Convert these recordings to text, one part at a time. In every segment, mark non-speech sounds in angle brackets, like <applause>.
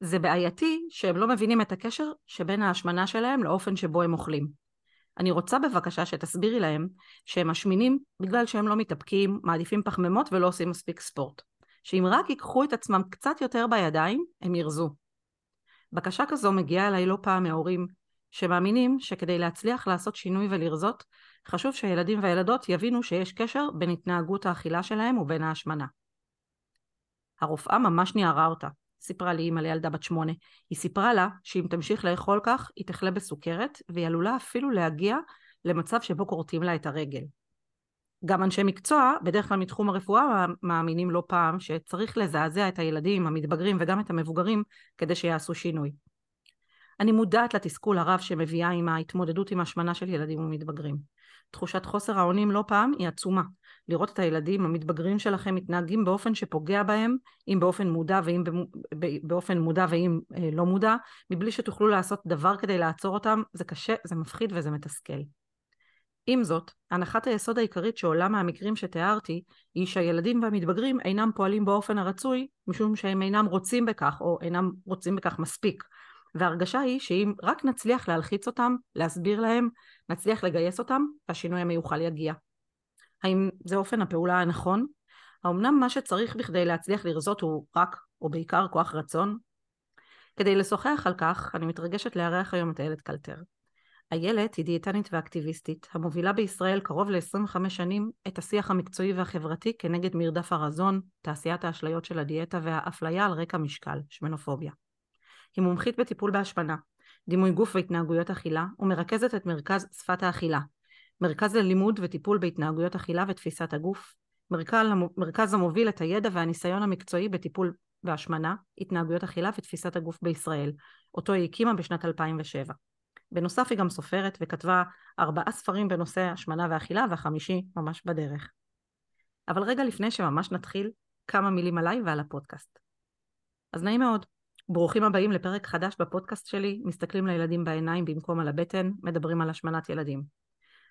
זה בעייתי שהם לא מבינים את הקשר שבין ההשמנה שלהם לאופן שבו הם אוכלים. אני רוצה בבקשה שתסבירי להם שהם משמינים בגלל שהם לא מתאפקים, מעדיפים פחמימות ולא עושים מספיק ספורט. שאם רק ייקחו את עצמם קצת יותר בידיים, הם ירזו. בקשה כזו מגיעה אליי לא פעם מהורים שמאמינים שכדי להצליח לעשות שינוי ולרזות, חשוב שהילדים והילדות יבינו שיש קשר בין התנהגות האכילה שלהם ובין ההשמנה. הרופאה ממש ניערה אותה. סיפרה לי אימא לילדה בת שמונה. היא סיפרה לה שאם תמשיך לאכול כך, היא תחלה בסוכרת, והיא עלולה אפילו להגיע למצב שבו כורתים לה את הרגל. גם אנשי מקצוע, בדרך כלל מתחום הרפואה, מאמינים לא פעם שצריך לזעזע את הילדים, המתבגרים וגם את המבוגרים כדי שיעשו שינוי. אני מודעת לתסכול הרב שמביאה עם ההתמודדות עם השמנה של ילדים ומתבגרים. תחושת חוסר האונים לא פעם היא עצומה. לראות את הילדים המתבגרים שלכם מתנהגים באופן שפוגע בהם, אם באופן מודע ואם באופן מודע ואם אה, לא מודע, מבלי שתוכלו לעשות דבר כדי לעצור אותם, זה קשה, זה מפחיד וזה מתסכל. עם זאת, הנחת היסוד העיקרית שעולה מהמקרים שתיארתי, היא שהילדים והמתבגרים אינם פועלים באופן הרצוי, משום שהם אינם רוצים בכך, או אינם רוצים בכך מספיק. וההרגשה היא שאם רק נצליח להלחיץ אותם, להסביר להם, נצליח לגייס אותם, השינוי המיוחל יגיע. האם זה אופן הפעולה הנכון? האמנם מה שצריך בכדי להצליח לרזות הוא רק, או בעיקר, כוח רצון? כדי לשוחח על כך, אני מתרגשת לארח היום את איילת קלטר. איילת היא דיאטנית ואקטיביסטית, המובילה בישראל קרוב ל-25 שנים את השיח המקצועי והחברתי כנגד מרדף הרזון, תעשיית האשליות של הדיאטה והאפליה על רקע משקל, שמנופוביה. היא מומחית בטיפול בהשמנה, דימוי גוף והתנהגויות אכילה, ומרכזת את מרכז שפת האכילה, מרכז ללימוד וטיפול בהתנהגויות אכילה ותפיסת הגוף, מרכז, המוביל את הידע והניסיון המקצועי בטיפול בהשמנה, התנהגויות אכילה ותפיסת הגוף בישראל, אותו היא הקימה בשנת 2007. בנוסף היא גם סופרת וכתבה ארבעה ספרים בנושא השמנה ואכילה והחמישי ממש בדרך. אבל רגע לפני שממש נתחיל, כמה מילים עליי ועל הפודקאסט. אז נעים מאוד, ברוכים הבאים לפרק חדש בפודקאסט שלי, מסתכלים לילדים בעיניים במקום על הבטן, מדברים על השמנת ילדים.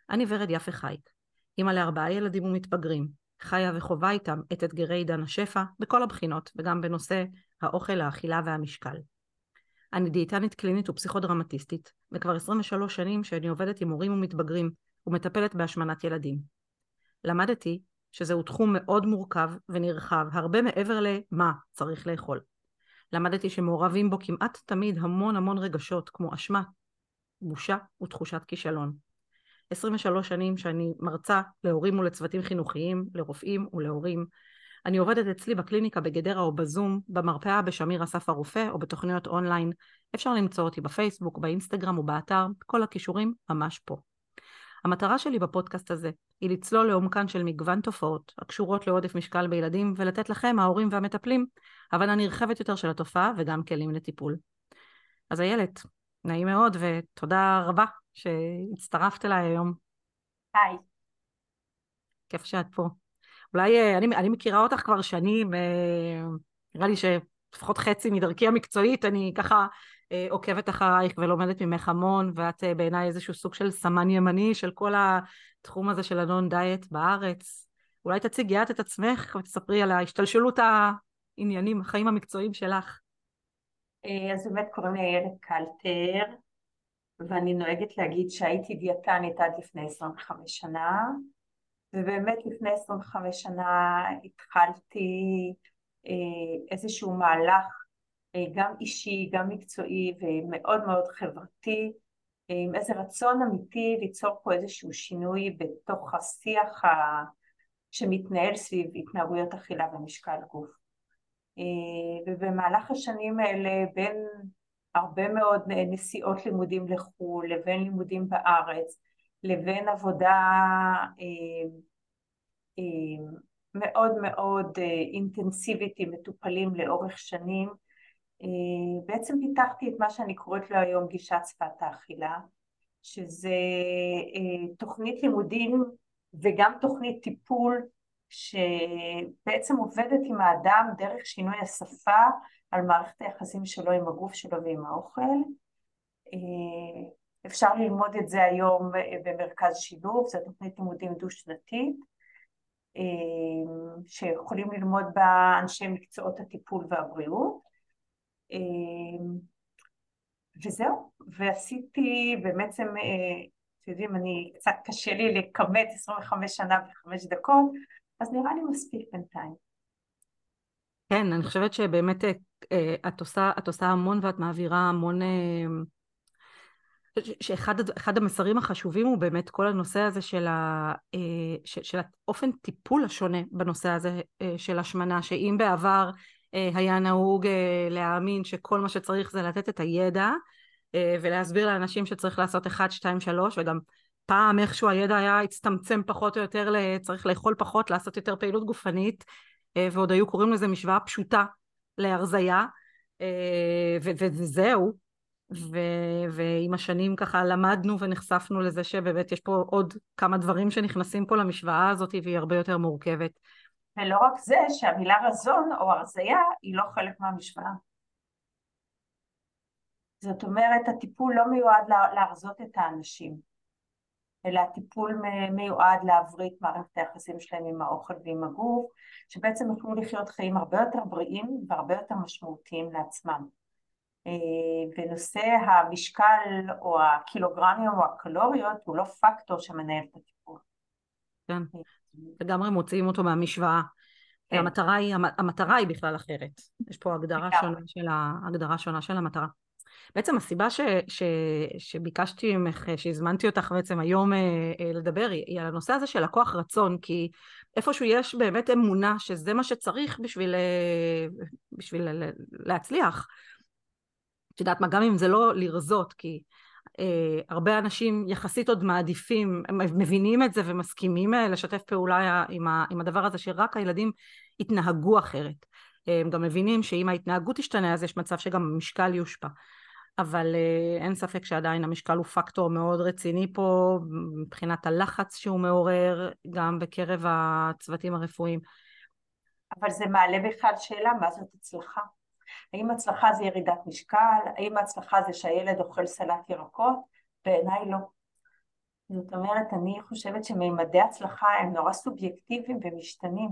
אני ורד יפה חייק, אימא לארבעה ילדים ומתבגרים, חיה וחווה איתם את אתגרי עידן השפע בכל הבחינות, וגם בנושא האוכל, האכילה והמשקל. אני דיאטנית קלינית ופסיכודרמטיסטית, וכבר 23 שנים שאני עובדת עם הורים ומתבגרים ומטפלת בהשמנת ילדים. למדתי שזהו תחום מאוד מורכב ונרחב, הרבה מעבר למה צריך לאכול. למדתי שמעורבים בו כמעט תמיד המון המון רגשות כמו אשמה, בושה ותחושת כישלון. 23 שנים שאני מרצה להורים ולצוותים חינוכיים, לרופאים ולהורים. אני עובדת אצלי בקליניקה בגדרה או בזום, במרפאה בשמיר אסף הרופא או בתוכניות אונליין. אפשר למצוא אותי בפייסבוק, באינסטגרם ובאתר, כל הכישורים ממש פה. המטרה שלי בפודקאסט הזה היא לצלול לעומקן של מגוון תופעות הקשורות לעודף משקל בילדים ולתת לכם, ההורים והמטפלים, הבנה נרחבת יותר של התופעה וגם כלים לטיפול. אז איילת, נעים מאוד ותודה רבה שהצטרפת אליי היום. היי. כיף שאת פה. אולי, אה, אני, אני מכירה אותך כבר שנים, אה, נראה לי שלפחות חצי מדרכי המקצועית, אני ככה עוקבת אחרייך ולומדת ממך המון, ואת בעיניי איזשהו סוג של סמן ימני של כל התחום הזה של הנון דיאט בארץ. אולי תציגי את את עצמך ותספרי על ההשתלשלות העניינים, החיים המקצועיים שלך. אז באמת קוראים לי איילת קלטר, ואני נוהגת להגיד שהייתי דיאטנית עד לפני 25 שנה, ובאמת לפני 25 שנה התחלתי אה, איזשהו מהלך אה, גם אישי, גם מקצועי ומאוד מאוד חברתי, אה, עם איזה רצון אמיתי ליצור פה איזשהו שינוי בתוך השיח ה... שמתנהל סביב התנהגויות אכילה ומשקל גוף. ובמהלך השנים האלה בין הרבה מאוד נסיעות לימודים לחו"ל, לבין לימודים בארץ, לבין עבודה אה, אה, מאוד מאוד אה, אינטנסיבית עם מטופלים לאורך שנים, אה, בעצם פיתחתי את מה שאני קוראת לו היום גישת שפת האכילה, שזה אה, תוכנית לימודים וגם תוכנית טיפול שבעצם עובדת עם האדם דרך שינוי השפה על מערכת היחסים שלו עם הגוף שלו ועם האוכל. אה, אפשר ללמוד את זה היום במרכז שילוב, זו תוכנית לימודים דו-שנתית, שיכולים ללמוד בה אנשי מקצועות הטיפול והבריאות. וזהו, ועשיתי בעצם, אתם יודעים, אני, קצת קשה לי לכמת 25 שנה בחמש דקות, אז נראה לי מספיק בינתיים. כן, אני חושבת שבאמת את עושה, את עושה המון ואת מעבירה המון שאחד המסרים החשובים הוא באמת כל הנושא הזה של, ה, אה, של, של האופן טיפול השונה בנושא הזה אה, של השמנה, שאם בעבר אה, היה נהוג להאמין שכל מה שצריך זה לתת את הידע ולהסביר לאנשים שצריך לעשות 1, 2, 3 וגם פעם איכשהו הידע היה הצטמצם פחות או יותר, צריך לאכול פחות, לעשות יותר פעילות גופנית ועוד היו קוראים לזה משוואה פשוטה להרזייה וזהו ו- ועם השנים ככה למדנו ונחשפנו לזה שבאמת יש פה עוד כמה דברים שנכנסים פה למשוואה הזאת והיא הרבה יותר מורכבת. ולא רק זה, שהמילה רזון או הרזייה היא לא חלק מהמשוואה. זאת אומרת, הטיפול לא מיועד להרזות את האנשים, אלא הטיפול מיועד להבריא את מערכת היחסים שלהם עם האוכל ועם הגוף, שבעצם יוכלו לחיות חיים הרבה יותר בריאים והרבה יותר משמעותיים לעצמם. אה, ונושא המשקל או הקילוגרמים או הקלוריות הוא לא פקטור שמנהל את הטיפול. כן, אה, לגמרי מוציאים אותו מהמשוואה. כן. המטרה, היא, המטרה היא בכלל אחרת. יש פה הגדרה שונה, של ה, הגדרה שונה של המטרה. בעצם הסיבה ש, ש, שביקשתי ממך, שהזמנתי אותך בעצם היום אה, אה, לדבר, היא, על הנושא הזה של הכוח רצון, כי איפשהו יש באמת אמונה שזה מה שצריך בשביל, אה, בשביל להצליח. את יודעת מה, גם אם זה לא לרזות, כי הרבה אנשים יחסית עוד מעדיפים, הם מבינים את זה ומסכימים אה, לשתף פעולה עם, ה, עם הדבר הזה, שרק הילדים יתנהגו אחרת. אה, הם גם מבינים שאם ההתנהגות תשתנה אז יש מצב שגם המשקל יושפע. אבל אה, אין ספק שעדיין המשקל הוא פקטור מאוד רציני פה מבחינת הלחץ שהוא מעורר גם בקרב הצוותים הרפואיים. אבל זה מעלה בכלל שאלה מה זאת הצלחה. האם הצלחה זה ירידת משקל? האם הצלחה זה שהילד אוכל סלט ירקות? בעיניי לא. זאת אומרת, אני חושבת שמימדי הצלחה הם נורא סובייקטיביים ומשתנים.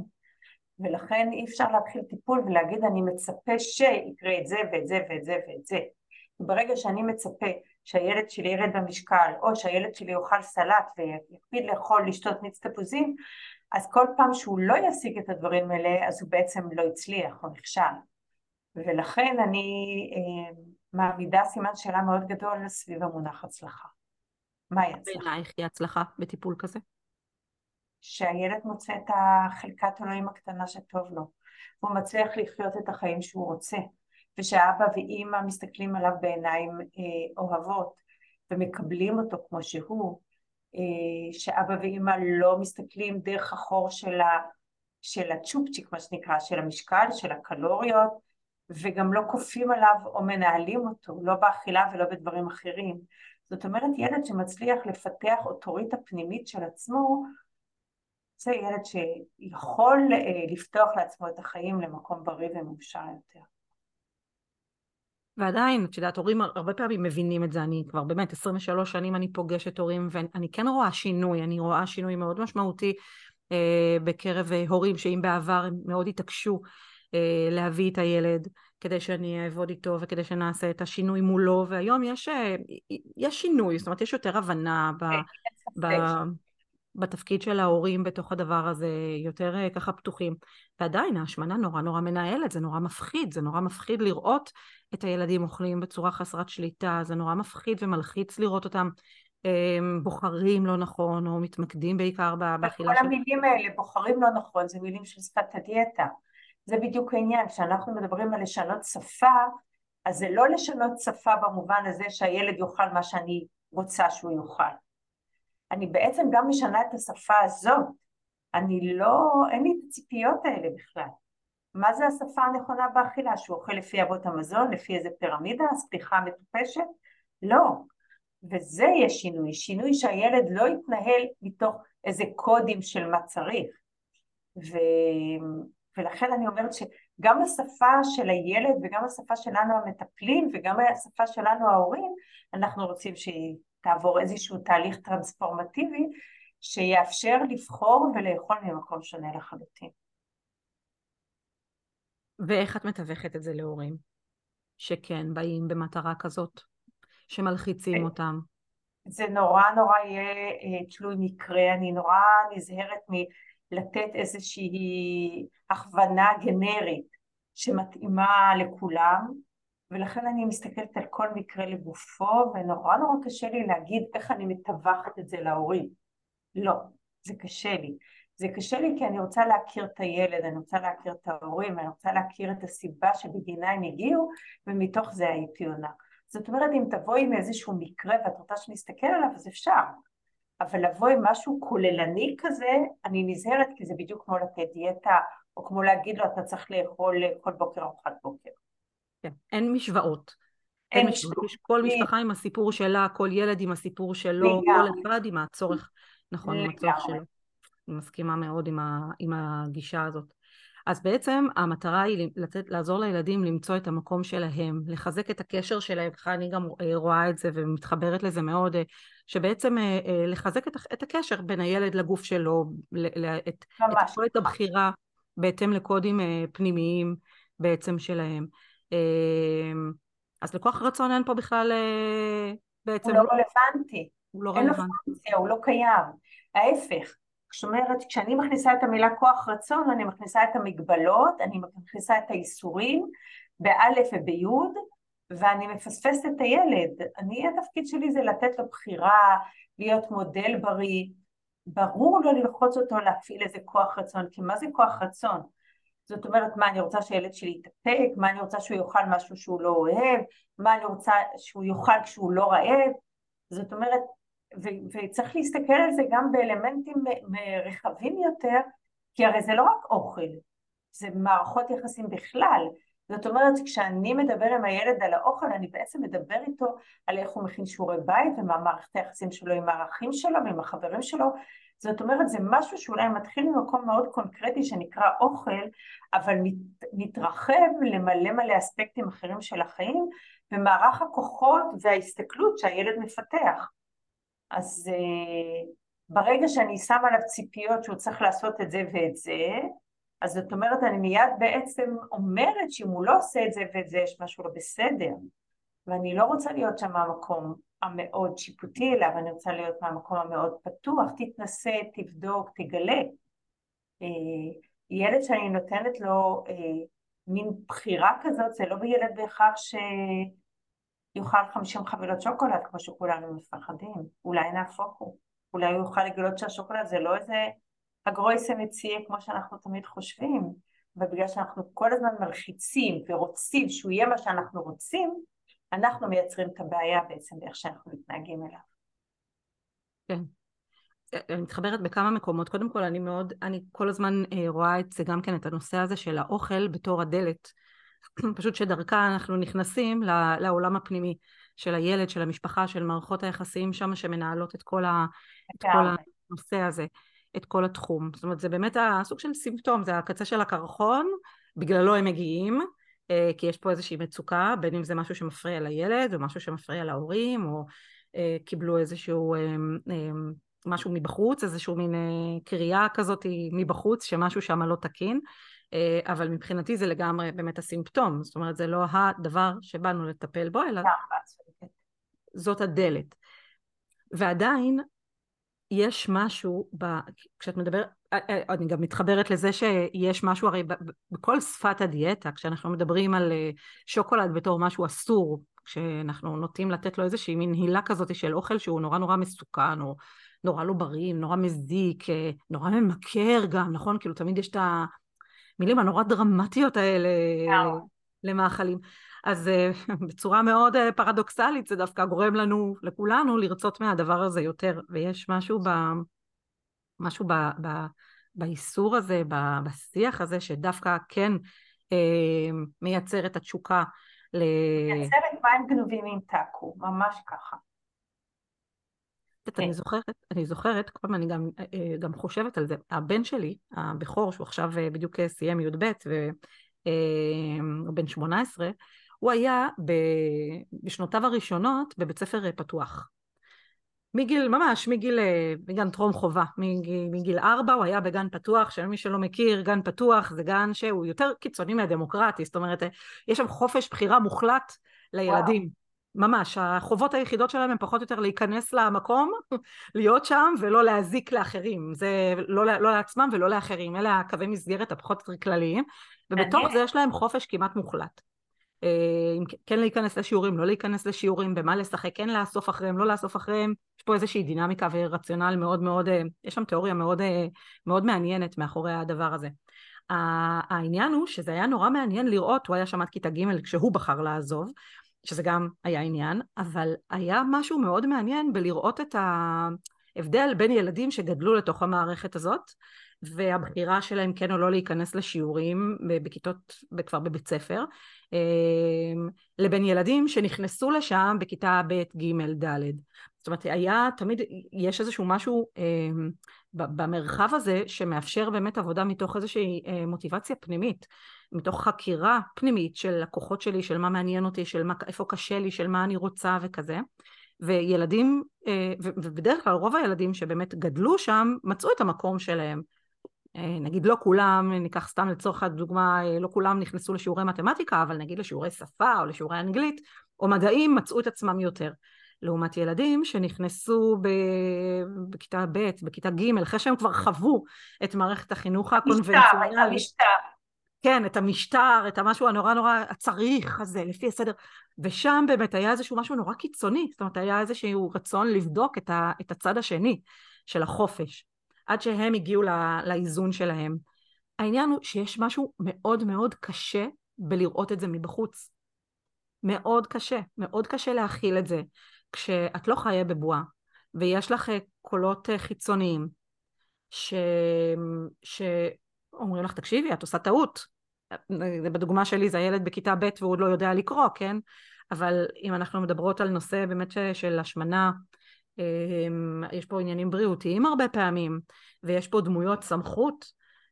ולכן אי אפשר להתחיל טיפול ולהגיד אני מצפה שיקרה את זה ואת זה ואת זה ואת זה. ברגע שאני מצפה שהילד שלי ירד במשקל או שהילד שלי יאכל סלט ויקפיד לאכול לשתות מיץ תפוזים אז כל פעם שהוא לא ישיג את הדברים האלה אז הוא בעצם לא הצליח או נכשל. ולכן אני אה, מעמידה סימן שאלה מאוד גדול סביב המונח הצלחה. מהי הצלחה? בעינייך היא הצלחה בטיפול כזה? שהילד מוצא את החלקת אלוהים הקטנה שטוב לו, והוא מצליח לחיות את החיים שהוא רוצה, ושאבא ואימא מסתכלים עליו בעיניים אה, אוהבות ומקבלים אותו כמו שהוא, אה, שאבא ואימא לא מסתכלים דרך החור של, ה, של הצ'ופצ'יק מה שנקרא, של המשקל, של הקלוריות, וגם לא כופים עליו או מנהלים אותו, לא באכילה ולא בדברים אחרים. זאת אומרת, ילד שמצליח לפתח אוטוריטה פנימית של עצמו, זה ילד שיכול אה, לפתוח לעצמו את החיים למקום בריא ומאושר יותר. ועדיין, את יודעת, הורים הרבה פעמים מבינים את זה, אני כבר באמת 23 שנים אני פוגשת הורים ואני כן רואה שינוי, אני רואה שינוי מאוד משמעותי אה, בקרב הורים שאם בעבר הם מאוד התעקשו להביא את הילד כדי שאני אעבוד איתו וכדי שנעשה את השינוי מולו והיום יש, אה, יש שינוי, זאת אומרת יש יותר הבנה ב, ב, בתפקיד של ההורים בתוך הדבר הזה, יותר אה, ככה פתוחים ועדיין ההשמנה נורא נורא מנהלת, זה נורא מפחיד, זה נורא מפחיד לראות את הילדים אוכלים בצורה חסרת שליטה, זה נורא מפחיד ומלחיץ לראות אותם בוחרים לא נכון או מתמקדים בעיקר באכילה של... כל המילים האלה, בוחרים לא נכון, זה מילים של שפת הדיאטה. זה בדיוק העניין, כשאנחנו מדברים על לשנות שפה, אז זה לא לשנות שפה במובן הזה שהילד יאכל מה שאני רוצה שהוא יאכל. אני בעצם גם משנה את השפה הזאת, אני לא, אין לי את הציפיות האלה בכלל. מה זה השפה הנכונה באכילה? שהוא אוכל לפי אבות המזון, לפי איזה פירמידה, סליחה מטופשת? לא. וזה יהיה שינוי, שינוי שהילד לא יתנהל מתוך איזה קודים של מה צריך. ו... ולכן אני אומרת שגם השפה של הילד וגם השפה שלנו המטפלים וגם השפה שלנו ההורים, אנחנו רוצים שהיא תעבור איזשהו תהליך טרנספורמטיבי שיאפשר לבחור ולאכול ממקום שונה לחלוטין. ואיך את מתווכת את זה להורים? שכן באים במטרה כזאת, שמלחיצים אותם. זה נורא נורא יהיה אה, תלוי מקרה, אני נורא נזהרת מלתת איזושהי הכוונה גנרית שמתאימה לכולם, ולכן אני מסתכלת על כל מקרה לגופו, ונורא נורא קשה לי להגיד איך אני מטווחת את זה להורים. לא, זה קשה לי. זה קשה לי כי אני רוצה להכיר את הילד, אני רוצה להכיר את ההורים, אני רוצה להכיר את הסיבה שבגינה הם הגיעו, ומתוך זה הייתי עונה. זאת אומרת, אם תבואי עם איזשהו מקרה ואת רוצה שנסתכל עליו, אז אפשר. אבל לבוא עם משהו כוללני כזה, אני נזהרת כי זה בדיוק כמו לתת דיאטה, או כמו להגיד לו, אתה צריך לאכול כל בוקר ארוחת בוקר. כן, אין משוואות. אין משוואות. יש כל משפחה עם הסיפור שלה, כל ילד עם הסיפור שלו, כל אחד עם הצורך, נכון, עם הצורך שלו. אני מסכימה מאוד עם, ה, עם הגישה הזאת. אז בעצם המטרה היא לתת, לעזור לילדים למצוא את המקום שלהם, לחזק את הקשר שלהם, ככה אני גם אה, רואה את זה ומתחברת לזה מאוד, אה, שבעצם אה, לחזק את, את הקשר בין הילד לגוף שלו, את, את יכולת הבחירה בהתאם לקודים פנימיים בעצם שלהם. אז לכוח רצון אין פה בכלל בעצם... הוא לא רלוונטי. הוא לא רלוונטי. אין לו פונקציה, הוא לא קיים. ההפך, זאת אומרת, כשאני מכניסה את המילה כוח רצון, אני מכניסה את המגבלות, אני מכניסה את האיסורים באלף וביוד, ואני מפספסת את הילד. אני, התפקיד שלי זה לתת לו בחירה, להיות מודל בריא. ברור לא ללחוץ אותו להפעיל איזה כוח רצון, כי מה זה כוח רצון? זאת אומרת, מה אני רוצה שהילד שלי יתאפק, מה אני רוצה שהוא יאכל משהו שהוא לא אוהב, מה אני רוצה שהוא יאכל כשהוא לא רעב, זאת אומרת, וצריך להסתכל על זה גם באלמנטים רחבים יותר, כי הרי זה לא רק אוכל, זה מערכות יחסים בכלל. זאת אומרת, כשאני מדבר עם הילד על האוכל, אני בעצם מדבר איתו על איך הוא מכין שיעורי בית ומה מערכת היחסים שלו עם הערכים שלו ועם החברים שלו. זאת אומרת, זה משהו שאולי מתחיל ממקום מאוד קונקרטי שנקרא אוכל, אבל מת, מתרחב למלא מלא אספקטים אחרים של החיים, ומערך הכוחות וההסתכלות שהילד מפתח. אז uh, ברגע שאני שמה עליו ציפיות שהוא צריך לעשות את זה ואת זה, אז זאת אומרת אני מיד בעצם אומרת שאם הוא לא עושה את זה ואת זה יש משהו לא בסדר ואני לא רוצה להיות שם מהמקום המאוד שיפוטי אליו, אני רוצה להיות מהמקום המאוד פתוח, תתנסה, תבדוק, תגלה. Uh, ילד שאני נותנת לו uh, מין בחירה כזאת, זה לא בילד בהכרח ש... יאכל 50 חבילות שוקולד כמו שכולנו מפחדים, אולי נהפוך הוא, אולי הוא יוכל לגלות שהשוקולד זה לא איזה הגרויסה מציע כמו שאנחנו תמיד חושבים, ובגלל שאנחנו כל הזמן מלחיצים ורוצים שהוא יהיה מה שאנחנו רוצים, אנחנו מייצרים את הבעיה בעצם באיך שאנחנו מתנהגים אליו. כן. אני מתחברת בכמה מקומות. קודם כל, אני מאוד, אני כל הזמן אה, רואה את זה גם כן, את הנושא הזה של האוכל בתור הדלת <clears throat> פשוט שדרכה אנחנו נכנסים לעולם הפנימי של הילד, של המשפחה, של מערכות היחסים שם שמנהלות את כל, ה, את כל הנושא הזה, את כל התחום. זאת אומרת זה באמת הסוג של סימפטום, זה הקצה של הקרחון, בגללו הם מגיעים, אה, כי יש פה איזושהי מצוקה, בין אם זה משהו שמפריע לילד או משהו שמפריע להורים, או אה, קיבלו איזשהו אה, משהו מבחוץ, איזשהו מין קריאה כזאת מבחוץ, שמשהו שם לא תקין. אה, אבל מבחינתי זה לגמרי באמת הסימפטום, זאת אומרת זה לא הדבר שבאנו לטפל בו, אלא זאת הדלת. ועדיין יש משהו, ב... כשאת מדברת, אה, אה, אני גם מתחברת לזה שיש משהו, הרי בכל שפת הדיאטה, כשאנחנו מדברים על שוקולד בתור משהו אסור, כשאנחנו נוטים לתת לו איזושהי מין הילה כזאת של אוכל שהוא נורא נורא מסוכן, או נורא לא בריא, נורא מזיק, נורא ממכר גם, נכון? כאילו תמיד יש את ה... המילים הנורא דרמטיות האלה למאכלים. אז אה, <laughs> בצורה מאוד אה, פרדוקסלית זה דווקא גורם לנו, לכולנו, לרצות מהדבר הזה יותר. ויש משהו ב... משהו ב... ב... באיסור הזה, ב... בשיח הזה, שדווקא כן אה, מייצר את התשוקה ל... מייצרת מים גנובים עם טאקו, ממש ככה. כן. אני זוכרת, אני זוכרת, כל פעם אני גם, אה, גם חושבת על זה, הבן שלי, הבכור, שהוא עכשיו אה, בדיוק אה, סיים י"ב והוא בן 18, הוא היה בשנותיו הראשונות בבית ספר פתוח. מגיל, ממש, מגיל, מגן טרום חובה, מגיל, מגיל ארבע הוא היה בגן פתוח, שמי שלא מכיר, גן פתוח זה גן שהוא יותר קיצוני מהדמוקרטי, זאת אומרת, יש שם חופש בחירה מוחלט לילדים. וואו. ממש, החובות היחידות שלהם הן פחות או יותר להיכנס למקום, <laughs> להיות שם ולא להזיק לאחרים, זה לא, לא לעצמם ולא לאחרים, אלה הקווי מסגרת הפחות יותר כלליים, ובתוך זה יש להם חופש כמעט מוחלט. אה, אם כן להיכנס לשיעורים, לא להיכנס לשיעורים, במה לשחק, כן לאסוף אחריהם, לא לאסוף אחריהם, יש פה איזושהי דינמיקה ורציונל מאוד מאוד, אה, יש שם תיאוריה מאוד, אה, מאוד מעניינת מאחורי הדבר הזה. העניין הוא שזה היה נורא מעניין לראות, הוא היה שם עד כיתה ג' כשהוא בחר לעזוב, שזה גם היה עניין, אבל היה משהו מאוד מעניין בלראות את ההבדל בין ילדים שגדלו לתוך המערכת הזאת, והבחירה שלהם כן או לא להיכנס לשיעורים בכיתות, כבר בבית ספר, אמ, לבין ילדים שנכנסו לשם בכיתה ב', ג', ד'. זאת אומרת, היה תמיד, יש איזשהו משהו אמ, במרחב הזה שמאפשר באמת עבודה מתוך איזושהי אה, מוטיבציה פנימית. מתוך חקירה פנימית של לקוחות שלי, של מה מעניין אותי, של מה, איפה קשה לי, של מה אני רוצה וכזה. וילדים, אה, ובדרך כלל רוב הילדים שבאמת גדלו שם, מצאו את המקום שלהם. אה, נגיד לא כולם, ניקח סתם לצורך הדוגמה, אה, לא כולם נכנסו לשיעורי מתמטיקה, אבל נגיד לשיעורי שפה או לשיעורי אנגלית או מדעים מצאו את עצמם יותר. לעומת ילדים שנכנסו. בכיתה ב', בכיתה ג', אחרי שהם כבר חוו את מערכת החינוך הקונבנציונלית. המשטר. כן, את המשטר, את המשהו הנורא נורא הצריך הזה, לפי הסדר. ושם באמת היה איזשהו משהו נורא קיצוני, זאת אומרת, היה איזשהו רצון לבדוק את, ה, את הצד השני של החופש, עד שהם הגיעו לה, לאיזון שלהם. העניין הוא שיש משהו מאוד מאוד קשה בלראות את זה מבחוץ. מאוד קשה, מאוד קשה להכיל את זה. כשאת לא חיה בבועה, ויש לך אה, קולות אה, חיצוניים, ש... שאומרים לך, תקשיבי, את עושה טעות, בדוגמה שלי זה הילד בכיתה ב' והוא עוד לא יודע לקרוא, כן? אבל אם אנחנו מדברות על נושא באמת של השמנה, אמ, יש פה עניינים בריאותיים הרבה פעמים, ויש פה דמויות סמכות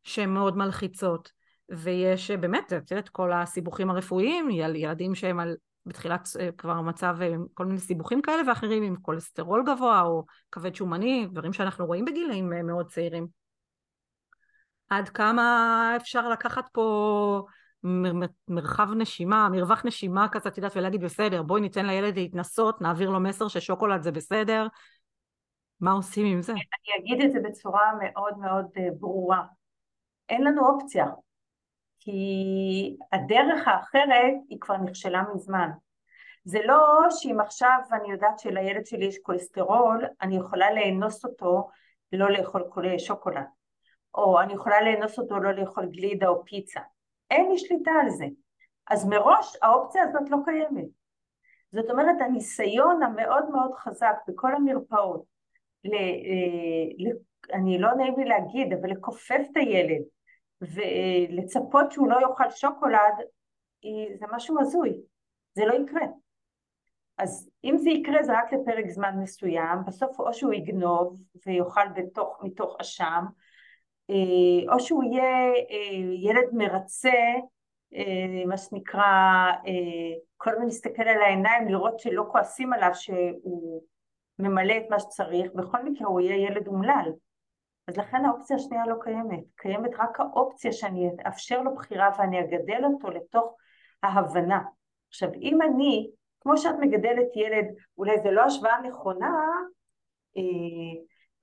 שהן מאוד מלחיצות, ויש באמת, את יודעת, כל הסיבוכים הרפואיים, ילדים שהם על, בתחילת אה, כבר מצב, אה, כל מיני סיבוכים כאלה ואחרים, עם כולסטרול גבוה או כבד שומני, דברים שאנחנו רואים בגילאים אה, מאוד צעירים. עד כמה אפשר לקחת פה מרחב נשימה, מרווח נשימה כזה, את יודעת, ולהגיד בסדר, בואי ניתן לילד להתנסות, נעביר לו מסר ששוקולד זה בסדר, מה עושים עם זה? אני אגיד את זה בצורה מאוד מאוד ברורה. אין לנו אופציה, כי הדרך האחרת היא כבר נכשלה מזמן. זה לא שאם עכשיו אני יודעת שלילד שלי יש כולסטרול, אני יכולה לאנוס אותו ולא לאכול שוקולד. או אני יכולה לאנוס אותו לא לאכול גלידה או פיצה. אין לי שליטה על זה. אז מראש האופציה הזאת לא קיימת. זאת אומרת הניסיון המאוד מאוד חזק בכל המרפאות, ל, אה, ל, אני לא נעים לי להגיד, אבל לכופף את הילד ולצפות שהוא לא יאכל שוקולד, זה משהו הזוי, זה לא יקרה. אז אם זה יקרה זה רק לפרק זמן מסוים, בסוף או שהוא יגנוב ויאכל בתוך, מתוך אשם, אה, או שהוא יהיה אה, ילד מרצה, אה, מה שנקרא, כל הזמן להסתכל על העיניים, לראות שלא כועסים עליו שהוא ממלא את מה שצריך, בכל מקרה הוא יהיה ילד אומלל. אז לכן האופציה השנייה לא קיימת, קיימת רק האופציה שאני אאפשר לו בחירה ואני אגדל אותו לתוך ההבנה. עכשיו אם אני, כמו שאת מגדלת ילד, אולי זו לא השוואה נכונה,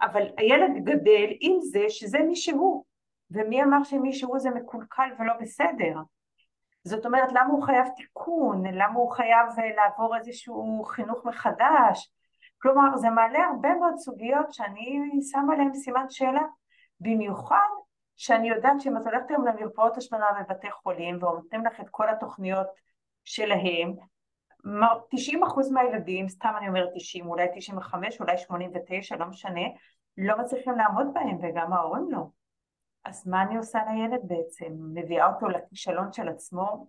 אבל הילד גדל עם זה שזה מי שהוא, ומי אמר שמי שהוא זה מקולקל ולא בסדר? זאת אומרת למה הוא חייב תיקון, למה הוא חייב אה, לעבור איזשהו חינוך מחדש, כלומר זה מעלה הרבה מאוד סוגיות שאני שמה עליהן סימן שאלה, במיוחד שאני יודעת שאם את הולכת היום למרפאות השמנה בבתי חולים ונותנים לך את כל התוכניות שלהם, 90% מהילדים, סתם אני אומרת 90, אולי 95, אולי 89, לא משנה, לא מצליחים לעמוד בהם וגם ההורים לא. אז מה אני עושה לילד בעצם? מביאה אותו לכישלון של עצמו?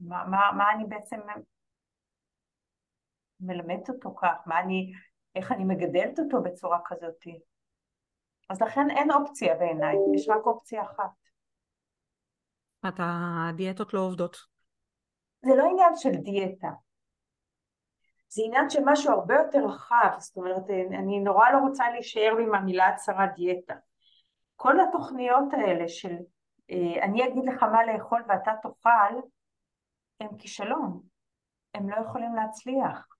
מה, מה, מה אני בעצם מלמדת אותו כך? מה אני, איך אני מגדלת אותו בצורה כזאת? אז לכן אין אופציה בעיניי, יש רק אופציה אחת. הדיאטות לא עובדות. זה לא עניין של דיאטה. זה עניין של משהו הרבה יותר רחב, זאת אומרת, אני נורא לא רוצה להישאר עם המילה הצהרת דיאטה. כל התוכניות האלה של אה, אני אגיד לך מה לאכול ואתה תאכל, הם כישלון, הם לא יכולים להצליח.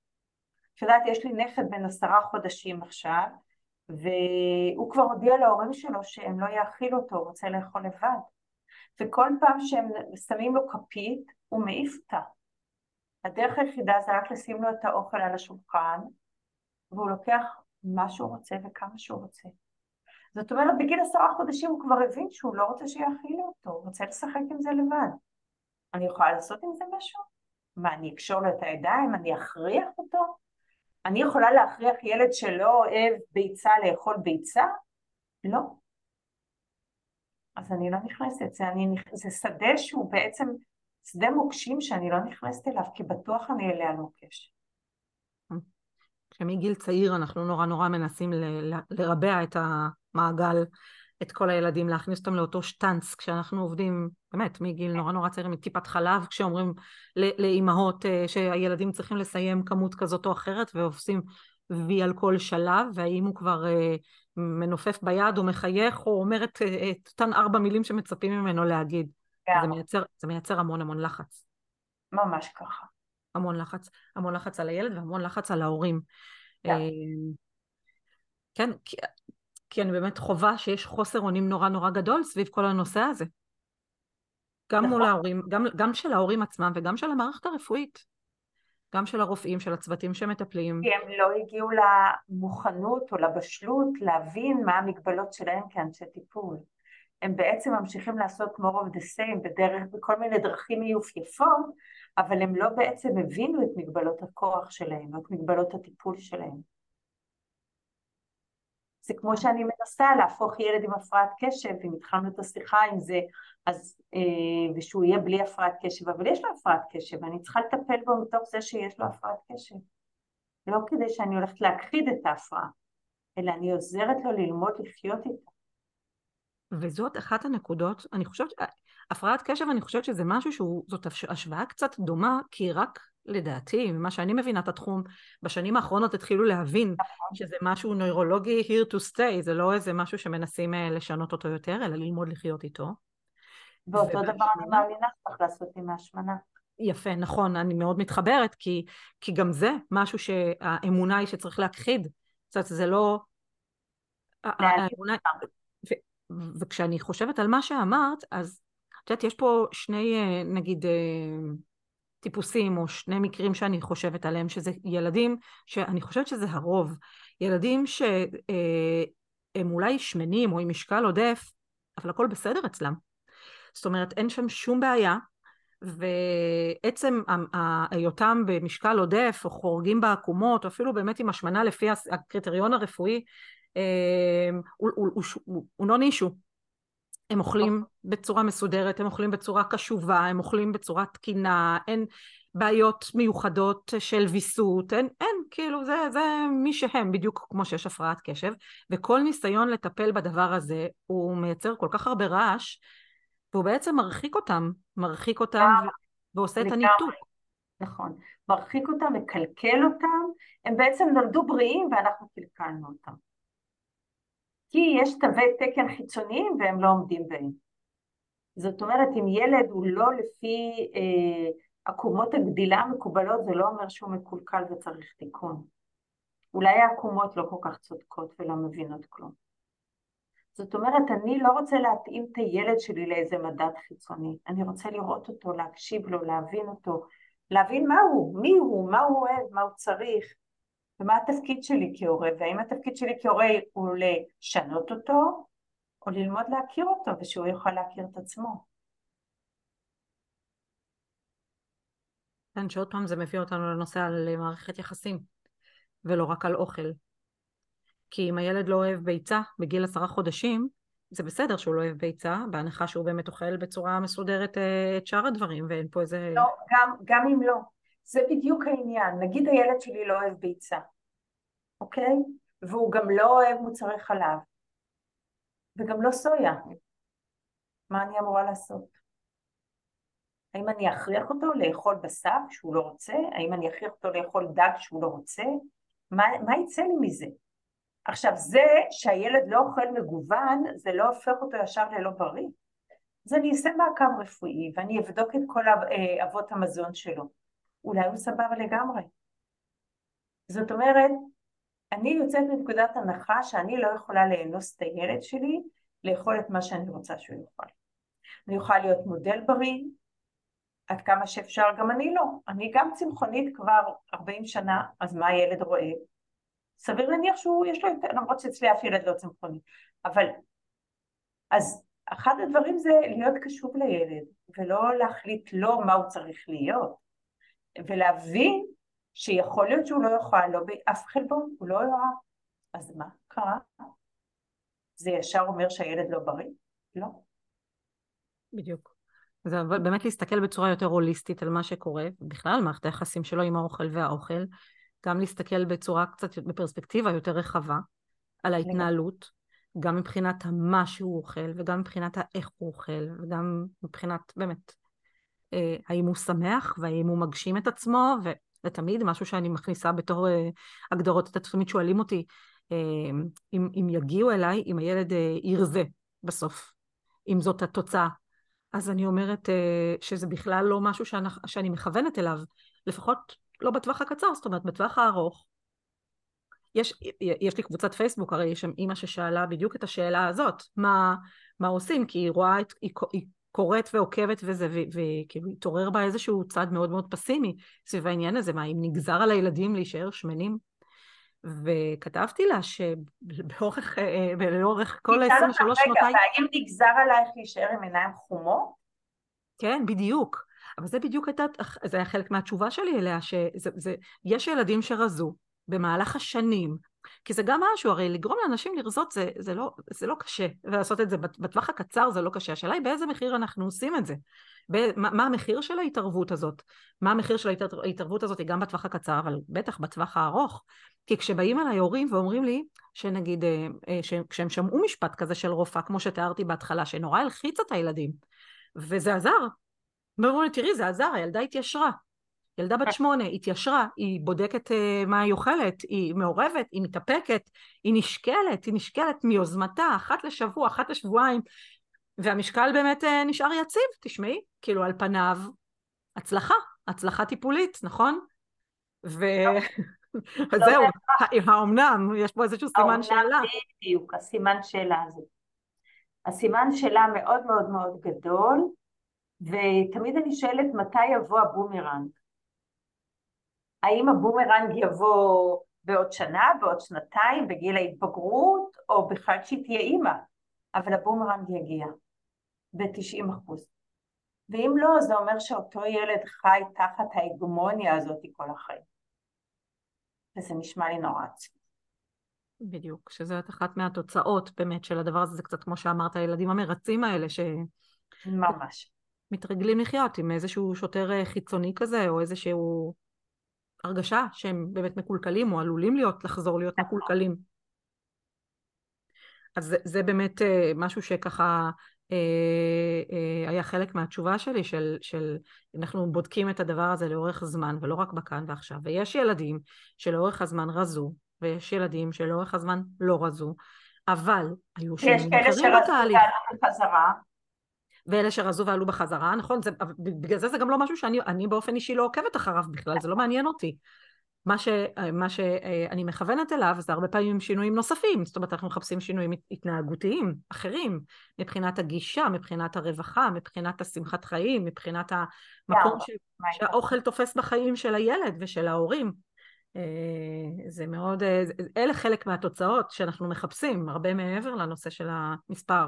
את יודעת, יש לי נכד בן עשרה חודשים עכשיו, והוא כבר הודיע להורים שלו שהם לא יאכילו אותו, הוא רוצה לאכול לבד. וכל פעם שהם שמים לו כפית, הוא מעיף אותה. הדרך היחידה זה רק לשים לו את האוכל על השולחן, והוא לוקח מה שהוא רוצה וכמה שהוא רוצה. זאת אומרת, בגיל עשרה חודשים הוא כבר הבין שהוא לא רוצה שיאכילו אותו, הוא רוצה לשחק עם זה לבד. אני יכולה לעשות עם זה משהו? מה, אני אקשור לו את הידיים? אני אכריח אותו? אני יכולה להכריח ילד שלא אוהב ביצה לאכול ביצה? לא. אז אני לא נכנסת, זה, אני, זה שדה שהוא בעצם שדה מוקשים שאני לא נכנסת אליו, כי בטוח אני על מוקש. שמגיל צעיר אנחנו נורא נורא מנסים ל- לרבע את המעגל, את כל הילדים, להכניס אותם לאותו שטאנץ, כשאנחנו עובדים, באמת, מגיל נורא נורא צעיר, מטיפת חלב, כשאומרים לאימהות אה, שהילדים צריכים לסיים כמות כזאת או אחרת, ועושים וי על כל שלב, והאם הוא כבר אה, מנופף ביד או מחייך, או אומר את, את אותן ארבע מילים שמצפים ממנו להגיד. Yeah. זה מייצר, זה מייצר המון המון לחץ. ממש ככה. המון לחץ, המון לחץ על הילד והמון לחץ על ההורים. Yeah. אה, כן, כי, אני באמת חווה שיש חוסר אונים נורא נורא גדול סביב כל הנושא הזה. גם נכון. מול ההורים, גם, גם של ההורים עצמם וגם של המערכת הרפואית. גם של הרופאים, של הצוותים שמטפלים. כי הם לא הגיעו למוכנות או לבשלות להבין מה המגבלות שלהם כאנשי טיפול. הם בעצם ממשיכים לעשות more of the same בדרך, בכל מיני דרכים מיופייפות, אבל הם לא בעצם הבינו את מגבלות הכוח שלהם, את מגבלות הטיפול שלהם. זה כמו שאני מנסה להפוך ילד עם הפרעת קשב, אם התחלנו את השיחה עם זה, אז, אה, ושהוא יהיה בלי הפרעת קשב, אבל יש לו הפרעת קשב, אני צריכה לטפל בו מתוך זה שיש לו הפרעת קשב. לא כדי שאני הולכת להכחיד את ההפרעה, אלא אני עוזרת לו ללמוד לחיות איתה. וזאת אחת הנקודות, אני חושבת, הפרעת קשב אני חושבת שזה משהו שהוא, זאת השוואה קצת דומה, כי רק לדעתי, ממה שאני מבינה את התחום, בשנים האחרונות התחילו להבין נכון. שזה משהו נוירולוגי here to stay, זה לא איזה משהו שמנסים אה, לשנות אותו יותר, אלא ללמוד לחיות איתו. ואותו דבר אני מאמינה שצריך לעשות עם ההשמנה. יפה, נכון, אני מאוד מתחברת, כי, כי גם זה משהו שהאמונה היא שצריך להכחיד. זאת אומרת, זה לא... האמונה... ו, וכשאני חושבת על מה שאמרת, אז את יודעת, יש פה שני, אה, נגיד, אה, טיפוסים או שני מקרים שאני חושבת עליהם, שזה ילדים שאני חושבת שזה הרוב, ילדים שהם אה, אולי שמנים או עם משקל עודף, אבל הכל בסדר אצלם. זאת אומרת, אין שם שום בעיה, ועצם היותם במשקל עודף או חורגים בעקומות, או אפילו באמת עם השמנה לפי הקריטריון הרפואי, אה, הוא, הוא נון אישו. הם אוכלים בצורה מסודרת, הם אוכלים בצורה קשובה, הם אוכלים בצורה תקינה, אין בעיות מיוחדות של ויסות, אין, אין, כאילו זה, זה מי שהם, בדיוק כמו שיש הפרעת קשב, וכל ניסיון לטפל בדבר הזה הוא מייצר כל כך הרבה רעש, והוא בעצם מרחיק אותם, מרחיק אותם. ועושה את הניתוק. נכון, מרחיק אותם, מקלקל אותם, הם בעצם נולדו בריאים ואנחנו קלקלנו אותם. כי יש תווי תקן חיצוניים והם לא עומדים בהם. זאת אומרת, אם ילד הוא לא לפי אה, עקומות הגדילה המקובלות, זה לא אומר שהוא מקולקל וצריך תיקון. אולי העקומות לא כל כך צודקות ולא מבינות כלום. זאת אומרת, אני לא רוצה להתאים את הילד שלי לאיזה מדד חיצוני, אני רוצה לראות אותו, להקשיב לו, להבין אותו, להבין מה הוא, מי הוא, מה הוא אוהב, מה הוא צריך, ומה התפקיד שלי כהורה, והאם התפקיד שלי כהורה הוא לשנות אותו, או ללמוד להכיר אותו, ושהוא יוכל להכיר את עצמו. כן, שעוד פעם זה מביא אותנו לנושא על מערכת יחסים, ולא רק על אוכל. כי אם הילד לא אוהב ביצה בגיל עשרה חודשים, זה בסדר שהוא לא אוהב ביצה, בהנחה שהוא באמת אוכל בצורה מסודרת אה, את שאר הדברים, ואין פה איזה... לא, גם, גם אם לא. זה בדיוק העניין. נגיד הילד שלי לא אוהב ביצה, אוקיי? והוא גם לא אוהב מוצרי חלב, וגם לא סויה. מה אני אמורה לעשות? האם אני אכריח אותו לאכול בשר כשהוא לא רוצה? האם אני אכריח אותו לאכול דג כשהוא לא רוצה? מה, מה יצא לי מזה? עכשיו זה שהילד לא אוכל מגוון זה לא הופך אותו ישר ללא בריא אז אני אעשה מעקב רפואי ואני אבדוק את כל אה, אבות המזון שלו אולי הוא סבבה לגמרי. זאת אומרת אני יוצאת מנקודת הנחה שאני לא יכולה לאנוס את הילד שלי לאכול את מה שאני רוצה שהוא יאכל. אני יכולה להיות מודל בריא עד כמה שאפשר גם אני לא. אני גם צמחונית כבר 40 שנה אז מה הילד רואה? סביר להניח שהוא יש לו יותר, למרות שאצלי אף ילד לא צמחוני, אבל אז אחד הדברים זה להיות קשוב לילד ולא להחליט לו מה הוא צריך להיות ולהבין שיכול להיות שהוא לא יאכל לא באף חלבון, הוא לא יאהב, אז מה קרה? זה ישר אומר שהילד לא בריא? לא. בדיוק. זה באמת להסתכל בצורה יותר הוליסטית על מה שקורה, בכלל מערכת היחסים שלו עם האוכל והאוכל, גם להסתכל בצורה קצת, בפרספקטיבה יותר רחבה על ההתנהלות, גם מבחינת מה שהוא אוכל, וגם מבחינת האיך הוא אוכל, וגם מבחינת באמת האם הוא שמח, והאם הוא מגשים את עצמו, וזה תמיד משהו שאני מכניסה בתור אה, הגדרות, אתם תמיד שואלים אותי, אה, אם, אם יגיעו אליי, אם הילד ירזה בסוף, אם זאת התוצאה. אז אני אומרת שזה בכלל לא משהו שאני, שאני מכוונת אליו, לפחות לא בטווח הקצר, זאת אומרת בטווח הארוך. יש, יש לי קבוצת פייסבוק, הרי יש שם אימא ששאלה בדיוק את השאלה הזאת, מה, מה עושים, כי היא רואה, את, היא, היא קוראת ועוקבת וזה, וכאילו התעורר בה איזשהו צד מאוד מאוד פסימי סביב העניין הזה, מה אם נגזר על הילדים להישאר שמנים? וכתבתי לה שבאורך לאורך כל ה-23 שנותיי... רגע, והאם נגזר עלייך להישאר עם עיניים חומות? כן, בדיוק. אבל זה בדיוק הייתה, זה היה חלק מהתשובה שלי אליה, שיש ילדים שרזו במהלך השנים, כי זה גם משהו, הרי לגרום לאנשים לרזות זה, זה, לא, זה לא קשה, ולעשות את זה בטווח הקצר זה לא קשה, השאלה היא באיזה מחיר אנחנו עושים את זה, מה, מה המחיר של ההתערבות הזאת, מה המחיר של ההתערבות הזאת היא גם בטווח הקצר, אבל בטח בטווח הארוך, כי כשבאים אליי הורים ואומרים לי, שנגיד, אה, אה, כשהם שמעו משפט כזה של רופאה, כמו שתיארתי בהתחלה, שנורא הלחיץ את הילדים, וזה עזר, ואומרים לי, תראי, זה עזר, הילדה התיישרה. ילדה בת שמונה, התיישרה, היא בודקת uh, מה היא אוכלת, היא מעורבת, היא מתאפקת, היא נשקלת, היא נשקלת מיוזמתה, אחת לשבוע, אחת לשבועיים, והמשקל באמת uh, נשאר יציב, תשמעי, כאילו על פניו, הצלחה, הצלחה טיפולית, נכון? וזהו, <laughs> לא האומנם, יש פה איזשהו סימן שאלה. בדיוק, הסימן שאלה הזה. הסימן שאלה מאוד מאוד מאוד גדול, ותמיד אני שואלת מתי יבוא הבומרנג. האם הבומרנג יבוא בעוד שנה, בעוד שנתיים, בגיל ההתבגרות, או בכלל כשהיא תהיה אימא, אבל הבומרנג יגיע ב-90 אחוז. ואם לא, זה אומר שאותו ילד חי תחת ההגמוניה הזאת כל החיים. וזה נשמע לי נורא עצמי. בדיוק, שזאת אחת מהתוצאות באמת של הדבר הזה, זה קצת כמו שאמרת, הילדים המרצים האלה ש... ממש. מתרגלים לחיות עם איזשהו שוטר אה, חיצוני כזה, או איזשהו הרגשה שהם באמת מקולקלים, או עלולים להיות, לחזור להיות נכון. מקולקלים. אז זה, זה באמת אה, משהו שככה אה, אה, היה חלק מהתשובה שלי, של, של אנחנו בודקים את הדבר הזה לאורך זמן, ולא רק בכאן ועכשיו. ויש ילדים שלאורך הזמן רזו, ויש ילדים שלאורך הזמן לא רזו, אבל היו שנים אחרים בתהליך. יש כאלה שרזו בחזרה. ואלה שרזו ועלו בחזרה, נכון? זה, בגלל זה זה גם לא משהו שאני באופן אישי לא עוקבת אחריו בכלל, זה לא מעניין אותי. מה, ש, מה שאני מכוונת אליו זה הרבה פעמים שינויים נוספים, זאת אומרת אנחנו מחפשים שינויים התנהגותיים אחרים, מבחינת הגישה, מבחינת הרווחה, מבחינת השמחת חיים, מבחינת המקום ש, שהאוכל תופס בחיים של הילד ושל ההורים. אה, זה מאוד, אה, אלה חלק מהתוצאות שאנחנו מחפשים, הרבה מעבר לנושא של המספר.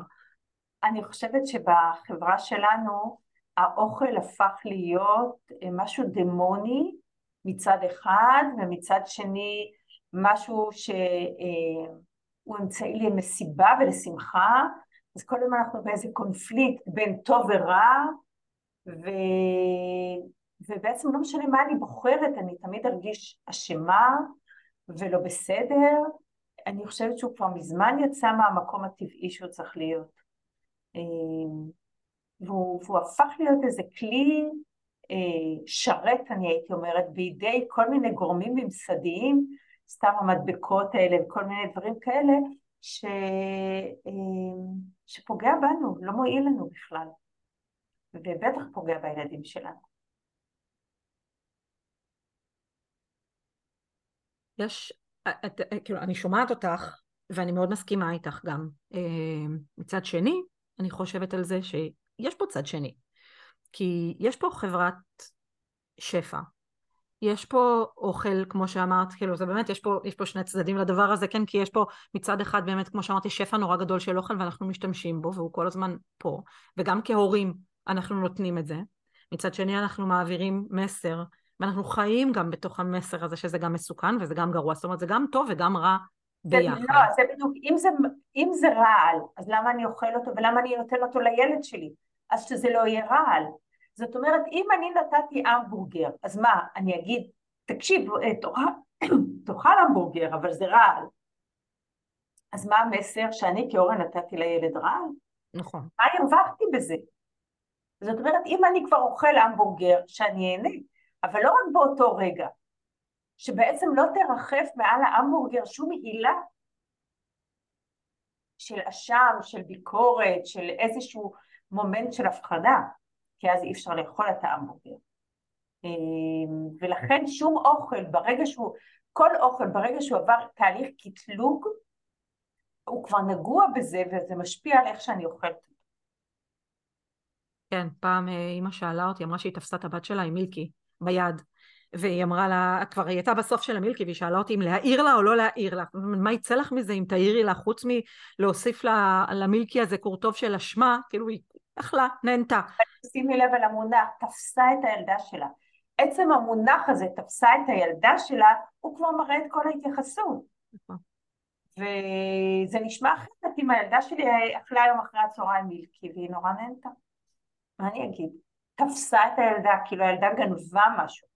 אני חושבת שבחברה שלנו האוכל הפך להיות אה, משהו דמוני מצד אחד ומצד שני משהו שהוא אה, אמצעי למסיבה ולשמחה. אז כל הזמן אנחנו באיזה קונפליקט בין טוב ורע ו... ובעצם לא משנה מה אני בוחרת אני תמיד ארגיש אשמה ולא בסדר. אני חושבת שהוא כבר מזמן יצא מהמקום הטבעי שהוא צריך להיות והוא, והוא הפך להיות איזה כלי אה, שרת, אני הייתי אומרת, בידי כל מיני גורמים ממסדיים, סתם המדבקות האלה וכל מיני דברים כאלה, ש, אה, שפוגע בנו, לא מועיל לנו בכלל, ובטח פוגע בילדים שלנו. יש, את, כאילו, אני שומעת אותך, ואני מאוד מסכימה איתך גם. מצד שני, אני חושבת על זה שיש פה צד שני. כי יש פה חברת שפע. יש פה אוכל, כמו שאמרת, כאילו זה באמת, יש פה, יש פה שני צדדים לדבר הזה, כן, כי יש פה מצד אחד באמת, כמו שאמרתי, שפע נורא גדול של אוכל ואנחנו משתמשים בו, והוא כל הזמן פה, וגם כהורים אנחנו נותנים את זה. מצד שני אנחנו מעבירים מסר, ואנחנו חיים גם בתוך המסר הזה שזה גם מסוכן וזה גם גרוע, זאת אומרת זה גם טוב וגם רע ביחד. לא, זה בדיוק, אם זה, אם זה רעל, אז למה אני אוכל אותו ולמה אני נותן אותו לילד שלי? אז שזה לא יהיה רעל. זאת אומרת, אם אני נתתי המבורגר, אז מה, אני אגיד, תקשיב, אה, תאכל <clears throat> המבורגר, אבל זה רעל. אז מה המסר שאני כהורה נתתי לילד רעל? נכון. מה הרווחתי בזה? זאת אומרת, אם אני כבר אוכל המבורגר, שאני אהנה, אבל לא רק באותו רגע, שבעצם לא תרחף מעל ההמבורגר שום הילה של אשם, של ביקורת, של איזשהו מומנט של הפחדה, כי אז אי אפשר לאכול את ההמבורגר. אמ, ולכן שום אוכל, ברגע שהוא, כל אוכל, ברגע שהוא עבר תהליך קטלוג, הוא כבר נגוע בזה וזה משפיע על איך שאני אוכלת. כן, פעם אה, אימא שאלה אותי, אמרה שהיא תפסה את הבת שלה עם מילקי ביד, והיא אמרה לה, כבר היא הייתה בסוף של המילקי והיא שאלה אותי אם להעיר לה או לא להעיר לה. מה יצא לך מזה אם תעירי לה חוץ מלהוסיף לה, למילקי הזה קורטוב של אשמה, כאילו היא אכלה, נהנתה. שימי לב על המונח, תפסה את הילדה שלה. עצם המונח הזה, תפסה את הילדה שלה, הוא כבר מראה את כל ההתייחסות. נכון. וזה נשמע אחרת אם הילדה שלי אכלה היום אחרי הצהריים מילקי והיא נורא נהנתה. מה אני אגיד? תפסה את הילדה, כאילו הילדה גנבה משהו.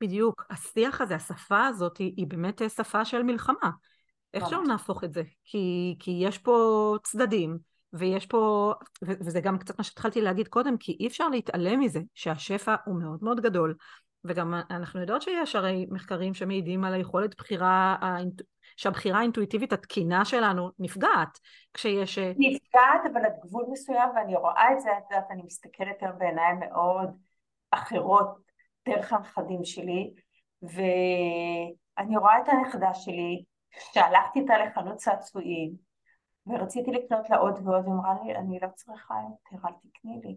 בדיוק. השיח הזה, השפה הזאת, היא, היא באמת שפה של מלחמה. איך שלא נהפוך את זה? כי, כי יש פה צדדים, ויש פה, וזה גם קצת מה שהתחלתי להגיד קודם, כי אי אפשר להתעלם מזה שהשפע הוא מאוד מאוד גדול, וגם אנחנו יודעות שיש הרי מחקרים שמעידים על היכולת בחירה, שהבחירה האינטואיטיבית התקינה שלנו נפגעת כשיש... אה, נפגעת, אבל עד גבול מסוים, ואני רואה את זה, את יודעת, אני מסתכלת היום בעיניים מאוד אחרות דרך הנכדים שלי, ואני רואה את הנכדה שלי, שהלכתי איתה לחנות צעצועים, ורציתי לקנות לה עוד ועוד, ואמרה לי, אני לא צריכה יותר, אל תקני לי.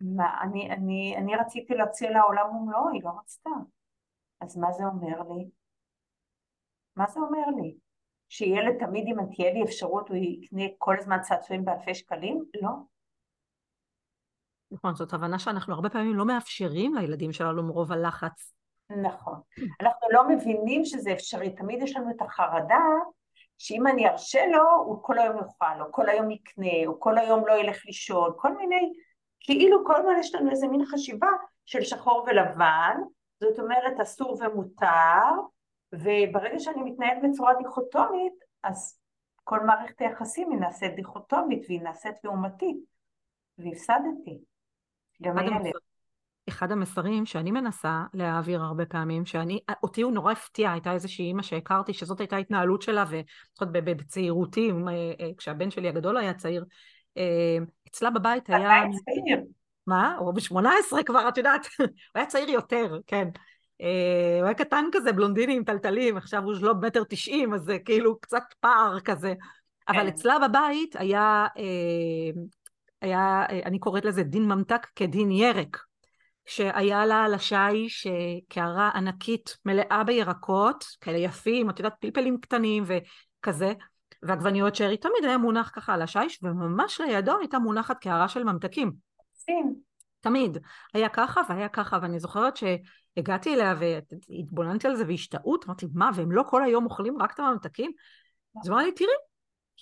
מה, אני, אני, אני רציתי להוציא לעולם ומלואו, היא לא רצתה. אז מה זה אומר לי? מה זה אומר לי? שילד תמיד אם תהיה לי אפשרות הוא יקנה כל הזמן צעצועים באלפי שקלים? לא. נכון, זאת הבנה שאנחנו הרבה פעמים לא מאפשרים לילדים שלנו מרוב הלחץ. נכון. אנחנו לא מבינים שזה אפשרי, תמיד יש לנו את החרדה שאם אני ארשה לו, הוא כל היום יאכל, או כל היום יקנה, או כל היום לא ילך לישון, כל מיני, כאילו כל הזמן יש לנו איזה מין חשיבה של שחור ולבן, זאת אומרת אסור ומותר, וברגע שאני מתנהלת בצורה דיכוטומית, אז כל מערכת היחסים היא נעשית דיכוטומית והיא נעשית לעומתית, והפסדתי. גם הילד. אחד המסרים שאני מנסה להעביר הרבה פעמים, שאני, אותי הוא נורא הפתיע, הייתה איזושהי אימא שהכרתי שזאת הייתה התנהלות שלה, ולפחות בצעירותי, אה, אה, כשהבן שלי הגדול היה צעיר, אה, אצלה בבית היה... היה צעיר. מה? הוא ב-18 כבר, את יודעת, <laughs> הוא היה צעיר יותר, כן. הוא היה קטן כזה, בלונדיני עם טלטלים, עכשיו הוא לא מטר תשעים, אז זה כאילו קצת פער כזה. אבל כן. אצלה בבית היה, היה, אני קוראת לזה דין ממתק כדין ירק. שהיה לה על השיש קערה ענקית מלאה בירקות, כאלה יפים, את יודעת, פלפלים קטנים וכזה, ועגבניות שרי, תמיד היה מונח ככה על השיש, וממש לידו הייתה מונחת קערה של ממתקים. sim. תמיד. היה ככה והיה ככה, ואני זוכרת שהגעתי אליה והתבוננתי על זה בהשתאות, אמרתי, מה, והם לא כל היום אוכלים רק את הממתקים? אז אמרה לי, תראי,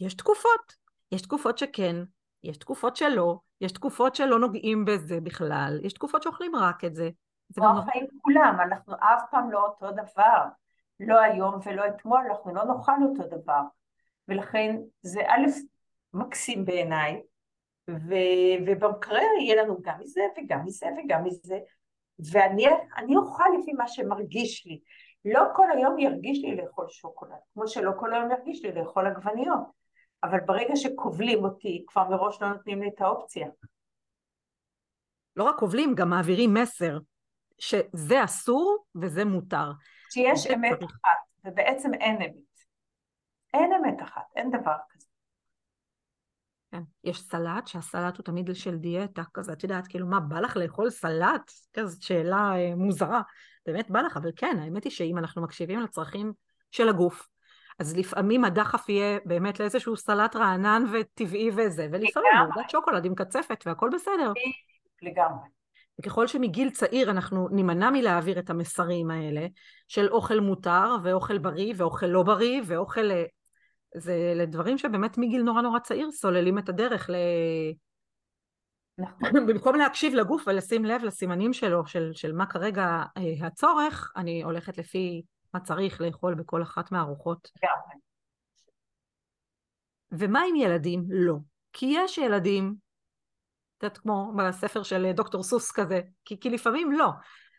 יש תקופות. יש תקופות שכן, יש תקופות שלא, יש תקופות שלא נוגעים בזה בכלל, יש תקופות שאוכלים רק את זה. זה כמו החיים כולם, אנחנו אף פעם לא אותו דבר. לא היום ולא אתמול, אנחנו לא נאכל אותו דבר. ולכן זה א', מקסים בעיניי, ובמקרר יהיה לנו גם מזה וגם מזה וגם מזה, ואני אוכל לפי מה שמרגיש לי. לא כל היום ירגיש לי לאכול שוקולד, כמו שלא כל היום ירגיש לי לאכול עגבניות, אבל ברגע שכובלים אותי, כבר מראש לא נותנים לי את האופציה. לא רק כובלים, גם מעבירים מסר שזה אסור וזה מותר. שיש אמת צריך... אחת, ובעצם אין אמת. אין אמת אחת, אין דבר כזה. כן. יש סלט, שהסלט הוא תמיד של דיאטה, כזה, את יודעת, כאילו, מה, בא לך לאכול סלט? כזאת שאלה אה, מוזרה. באמת בא לך, אבל כן, האמת היא שאם אנחנו מקשיבים לצרכים של הגוף, אז לפעמים הדחף יהיה באמת לאיזשהו סלט רענן וטבעי וזה, ולפעמים עוגת שוקולד עם קצפת והכל בסדר. לגמרי. וככל שמגיל צעיר אנחנו נימנע מלהעביר את המסרים האלה של אוכל מותר ואוכל בריא ואוכל לא בריא ואוכל... אה, זה לדברים שבאמת מגיל נורא נורא צעיר סוללים את הדרך ל... נכון. במקום להקשיב לגוף ולשים לב לסימנים שלו, של, של מה כרגע אה, הצורך, אני הולכת לפי מה צריך לאכול בכל אחת מהארוחות. ומה עם ילדים? לא. כי יש ילדים, את יודעת, כמו בספר של דוקטור סוס כזה, כי, כי לפעמים לא.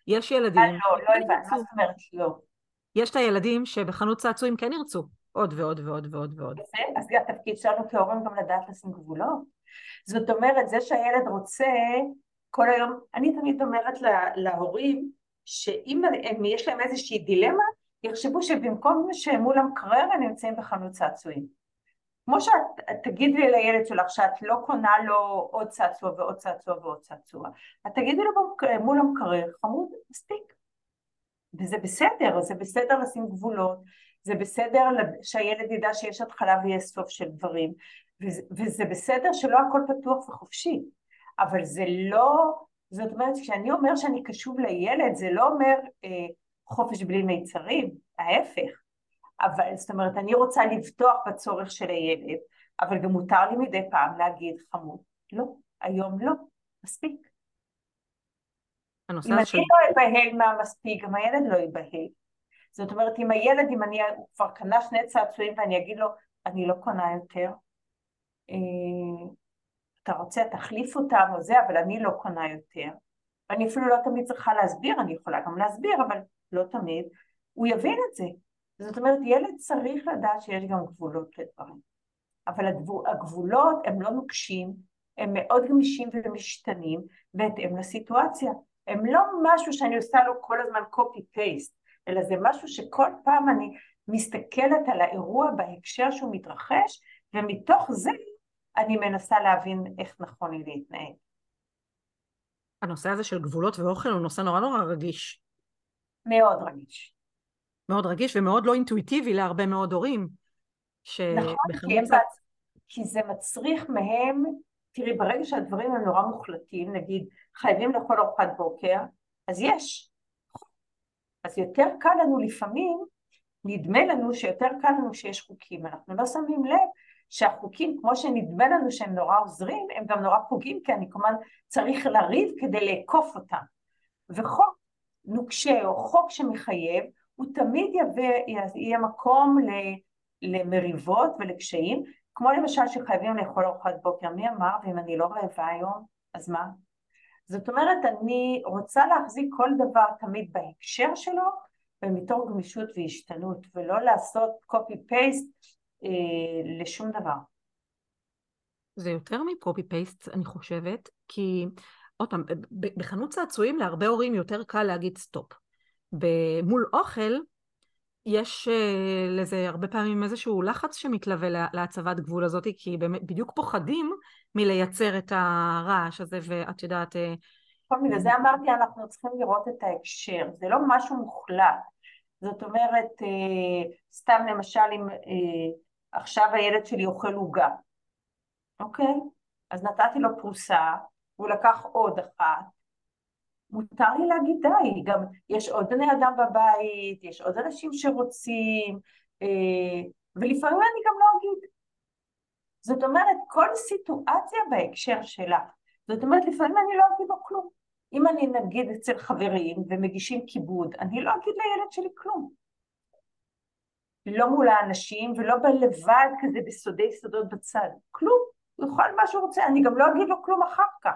יש ילדים... אה, לא, לא הבנת, מה זאת אומרת לא? יש את הילדים שבחנות צעצועים כן ירצו עוד ועוד ועוד ועוד ועוד. אז התפקיד שלנו כהורים גם לדעת לשים גבולות. זאת אומרת, זה שהילד רוצה כל היום, אני תמיד אומרת לה, להורים, שאם הם, יש להם איזושהי דילמה, יחשבו שבמקום שהם מול המקרר הם נמצאים בחנות צעצועים. כמו שאת תגידי לילד שלך שאת לא קונה לו עוד צעצוע ועוד צעצוע ועוד צעצוע, את תגידי לו מול המקרר, חמוד, מספיק. וזה בסדר, זה בסדר לשים גבולות, זה בסדר שהילד ידע שיש התחלה ויש סוף של דברים, וזה, וזה בסדר שלא הכל פתוח וחופשי, אבל זה לא, זאת אומרת, כשאני אומר שאני קשוב לילד, זה לא אומר אה, חופש בלי מיצרים, ההפך. אבל זאת אומרת, אני רוצה לבטוח בצורך של הילד, אבל גם מותר לי מדי פעם להגיד חמוד, לא, היום לא, מספיק. אם של... אני לא אבהל מהמספיק, גם הילד לא יבהל. זאת אומרת, אם הילד, אם אני כבר קנה שני צעצועים ואני אגיד לו, אני לא קונה יותר, אה, אתה רוצה, תחליף אותם או זה, אבל אני לא קונה יותר. ואני אפילו לא תמיד צריכה להסביר, אני יכולה גם להסביר, אבל לא תמיד. הוא יבין את זה. זאת אומרת, ילד צריך לדעת שיש גם גבולות לדברים. אבל הגבולות הם לא נוקשים, הם מאוד גמישים ומשתנים בהתאם לסיטואציה. הם לא משהו שאני עושה לו כל הזמן copy-paste, אלא זה משהו שכל פעם אני מסתכלת על האירוע בהקשר שהוא מתרחש, ומתוך זה אני מנסה להבין איך נכון לי להתנהג. הנושא הזה של גבולות ואוכל הוא נושא נורא נורא רגיש. מאוד רגיש. מאוד רגיש ומאוד לא אינטואיטיבי להרבה מאוד הורים. נכון, כי, זה... כי זה מצריך מהם, תראי, ברגע שהדברים הם נורא מוחלטים, נגיד חייבים לאכול ארוחת בוקר, אז יש. אז יותר קל לנו לפעמים, נדמה לנו שיותר קל לנו שיש חוקים, אנחנו לא שמים לב שהחוקים, כמו שנדמה לנו שהם נורא עוזרים, הם גם נורא פוגעים, כי אני כמובן צריך לריב כדי לאכוף אותם. וחוק נוקשה או חוק שמחייב, הוא תמיד יביא, יהיה מקום למריבות ולקשיים, כמו למשל שחייבים לאכול ארוחת בוקר, מי אמר, ואם אני לא רעבה היום, אז מה? זאת אומרת, אני רוצה להחזיק כל דבר תמיד בהקשר שלו, ומתוך גמישות והשתנות, ולא לעשות copy-paste אה, לשום דבר. זה יותר מ copy paste אני חושבת, כי עוד פעם, בחנות צעצועים להרבה הורים יותר קל להגיד סטופ. מול אוכל יש uh, לזה הרבה פעמים איזשהו לחץ שמתלווה להצבת גבול הזאת, כי בדיוק פוחדים מלייצר את הרעש הזה, ואת יודעת... Uh, בגלל זה אמרתי, אנחנו צריכים לראות את ההקשר, זה לא משהו מוחלט. זאת אומרת, סתם למשל אם עכשיו הילד שלי אוכל עוגה, אוקיי? אז נתתי לו פרוסה, הוא לקח עוד אחת, מותר לי להגיד די, גם יש עוד בני אדם בבית, יש עוד אנשים שרוצים, אה, ולפעמים אני גם לא אגיד. זאת אומרת, כל סיטואציה בהקשר שלה. זאת אומרת, לפעמים אני לא אגיד לו כלום. אם אני נגיד אצל חברים ומגישים כיבוד, אני לא אגיד לילד שלי כלום. לא מול האנשים ולא בלבד כזה בסודי סודות בצד, כלום. הוא יאכל מה שהוא רוצה, אני גם לא אגיד לו כלום אחר כך.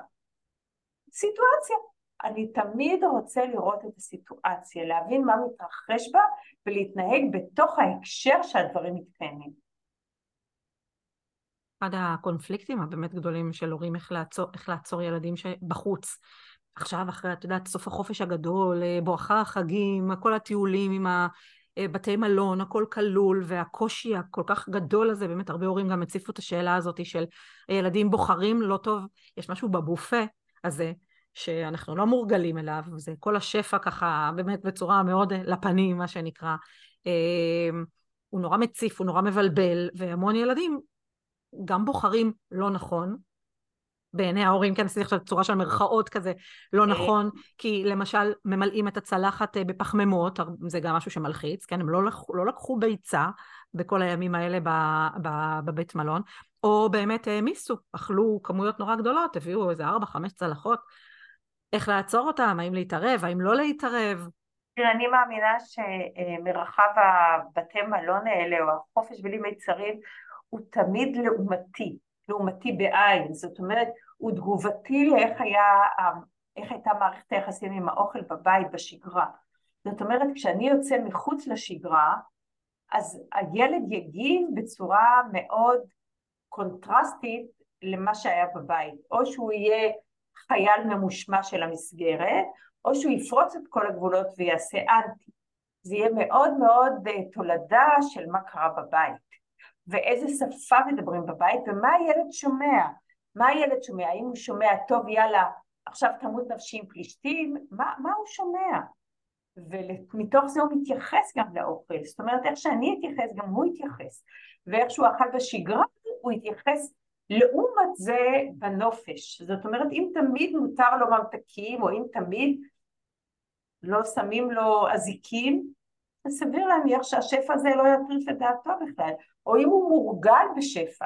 סיטואציה. אני תמיד רוצה לראות את הסיטואציה, להבין מה מתרחש בה ולהתנהג בתוך ההקשר שהדברים מתקיימים. אחד הקונפליקטים הבאמת גדולים של הורים איך לעצור, איך לעצור ילדים שבחוץ. עכשיו אחרי, את יודעת, סוף החופש הגדול, אה, בואכה החגים, כל הטיולים עם הבתי מלון, הכל כלול, והקושי הכל כך גדול הזה, באמת הרבה הורים גם הציפו את השאלה הזאת של ילדים בוחרים לא טוב, יש משהו בבופה הזה, שאנחנו לא מורגלים אליו, זה כל השפע ככה באמת בצורה מאוד לפנים, מה שנקרא. אה, הוא נורא מציף, הוא נורא מבלבל, והמון ילדים גם בוחרים לא נכון, בעיני ההורים, כן, עשיתי עכשיו צורה של מרכאות כזה, לא אה. נכון, כי למשל ממלאים את הצלחת אה, בפחמימות, זה גם משהו שמלחיץ, כן, הם לא לקחו, לא לקחו ביצה בכל הימים האלה בבית מלון, או באמת העמיסו, אכלו כמויות נורא גדולות, הביאו איזה ארבע, חמש צלחות, איך לעצור אותם, האם להתערב, האם לא להתערב. תראה, אני מאמינה שמרחב הבתי מלון האלה, או החופש בלי מיצרים, הוא תמיד לעומתי, לעומתי בעין, זאת אומרת, הוא תגובתי לאיך היה, איך הייתה מערכת היחסים עם האוכל בבית בשגרה. זאת אומרת, כשאני יוצא מחוץ לשגרה, אז הילד יגיב בצורה מאוד קונטרסטית למה שהיה בבית. או שהוא יהיה חייל ממושמע של המסגרת, או שהוא יפרוץ את כל הגבולות ויעשה אנטי. זה יהיה מאוד מאוד אה, תולדה של מה קרה בבית, ואיזה שפה מדברים בבית, ומה הילד שומע. מה הילד שומע? האם הוא שומע, טוב יאללה, עכשיו תמות נפשי עם פלישתים? מה, מה הוא שומע? ומתוך זה הוא מתייחס גם לאוכל, זאת אומרת איך שאני אתייחס גם הוא יתייחס, ואיך שהוא אכל בשגרה הוא יתייחס לעומת זה בנופש, זאת אומרת אם תמיד מותר לו ממתקים או אם תמיד לא שמים לו אזיקים, אז סביר להניח שהשפע הזה לא יטריף את דעתו בכלל, או אם הוא מורגל בשפע,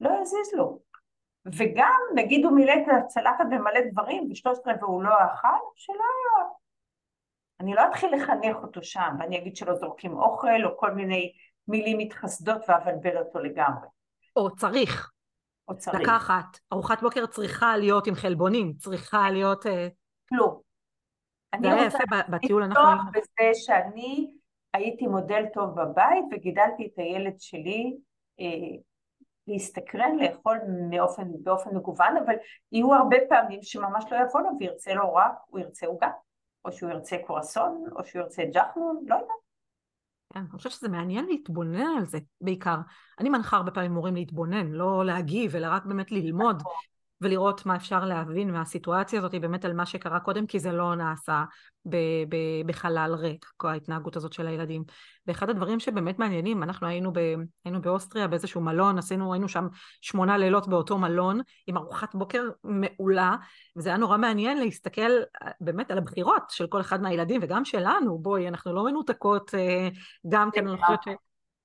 לא יזיז לו. וגם נגיד הוא מילא את הצלחת במלא דברים ושלושת רבעי הוא לא אכל, שלא היה. אני לא אתחיל לחנך אותו שם ואני אגיד שלא זורקים אוכל או כל מיני מילים מתחסדות ואבלבל אותו לגמרי. או צריך. או צריך. לקחת. ארוחת בוקר צריכה להיות עם חלבונים, צריכה להיות... אה, לא. זה היה יפה בטיול אנחנו... אני רוצה בזה שאני הייתי מודל טוב בבית וגידלתי את הילד שלי אה, להסתקרן, לאכול מאופן, באופן מגוון, אבל יהיו הרבה פעמים שממש לא יבוא לו וירצה לו רק, הוא ירצה עוגה, או שהוא ירצה קורסון, או שהוא ירצה ג'חנון, לא יודעת. כן, אני חושבת שזה מעניין להתבונן על זה בעיקר. אני מנחה הרבה פעמים מורים להתבונן, לא להגיב, אלא רק באמת ללמוד נכון. ולראות מה אפשר להבין מהסיטואציה הזאת באמת על מה שקרה קודם, כי זה לא נעשה ב- ב- בחלל ריק, כל ההתנהגות הזאת של הילדים. ואחד הדברים שבאמת מעניינים, אנחנו היינו, ב- היינו באוסטריה באיזשהו מלון, עשינו, היינו שם שמונה לילות באותו מלון, עם ארוחת בוקר מעולה, וזה היה נורא מעניין להסתכל אה, באמת על הבחירות של כל אחד מהילדים, וגם שלנו, בואי, אנחנו לא מנותקות, אה, גם כן, אני חושבת ש...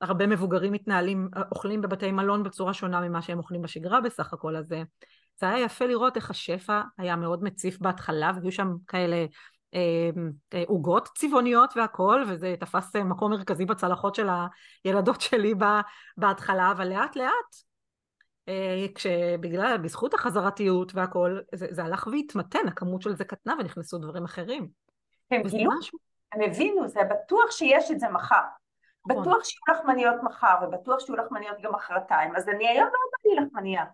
הרבה מבוגרים מתנהלים, אה, אוכלים בבתי מלון בצורה שונה ממה שהם אוכלים בשגרה בסך הכל, אז זה היה יפה לראות איך השפע היה מאוד מציף בהתחלה, והיו שם כאלה אמ, אה, עוגות צבעוניות והכול, וזה תפס אה, מקום מרכזי בצלחות של הילדות שלי בהתחלה, אבל לאט לאט, אה, כשבגלל, בזכות החזרתיות והכול, זה, זה הלך והתמתן, הכמות של זה קטנה ונכנסו דברים אחרים. הם גילו, משהו... הם הבינו, זה בטוח שיש את זה מחר. נכון. בטוח שיהיו לחמניות מחר, ובטוח שיהיו לחמניות גם מחרתיים, אז אני היום לא בא לי לחמניה.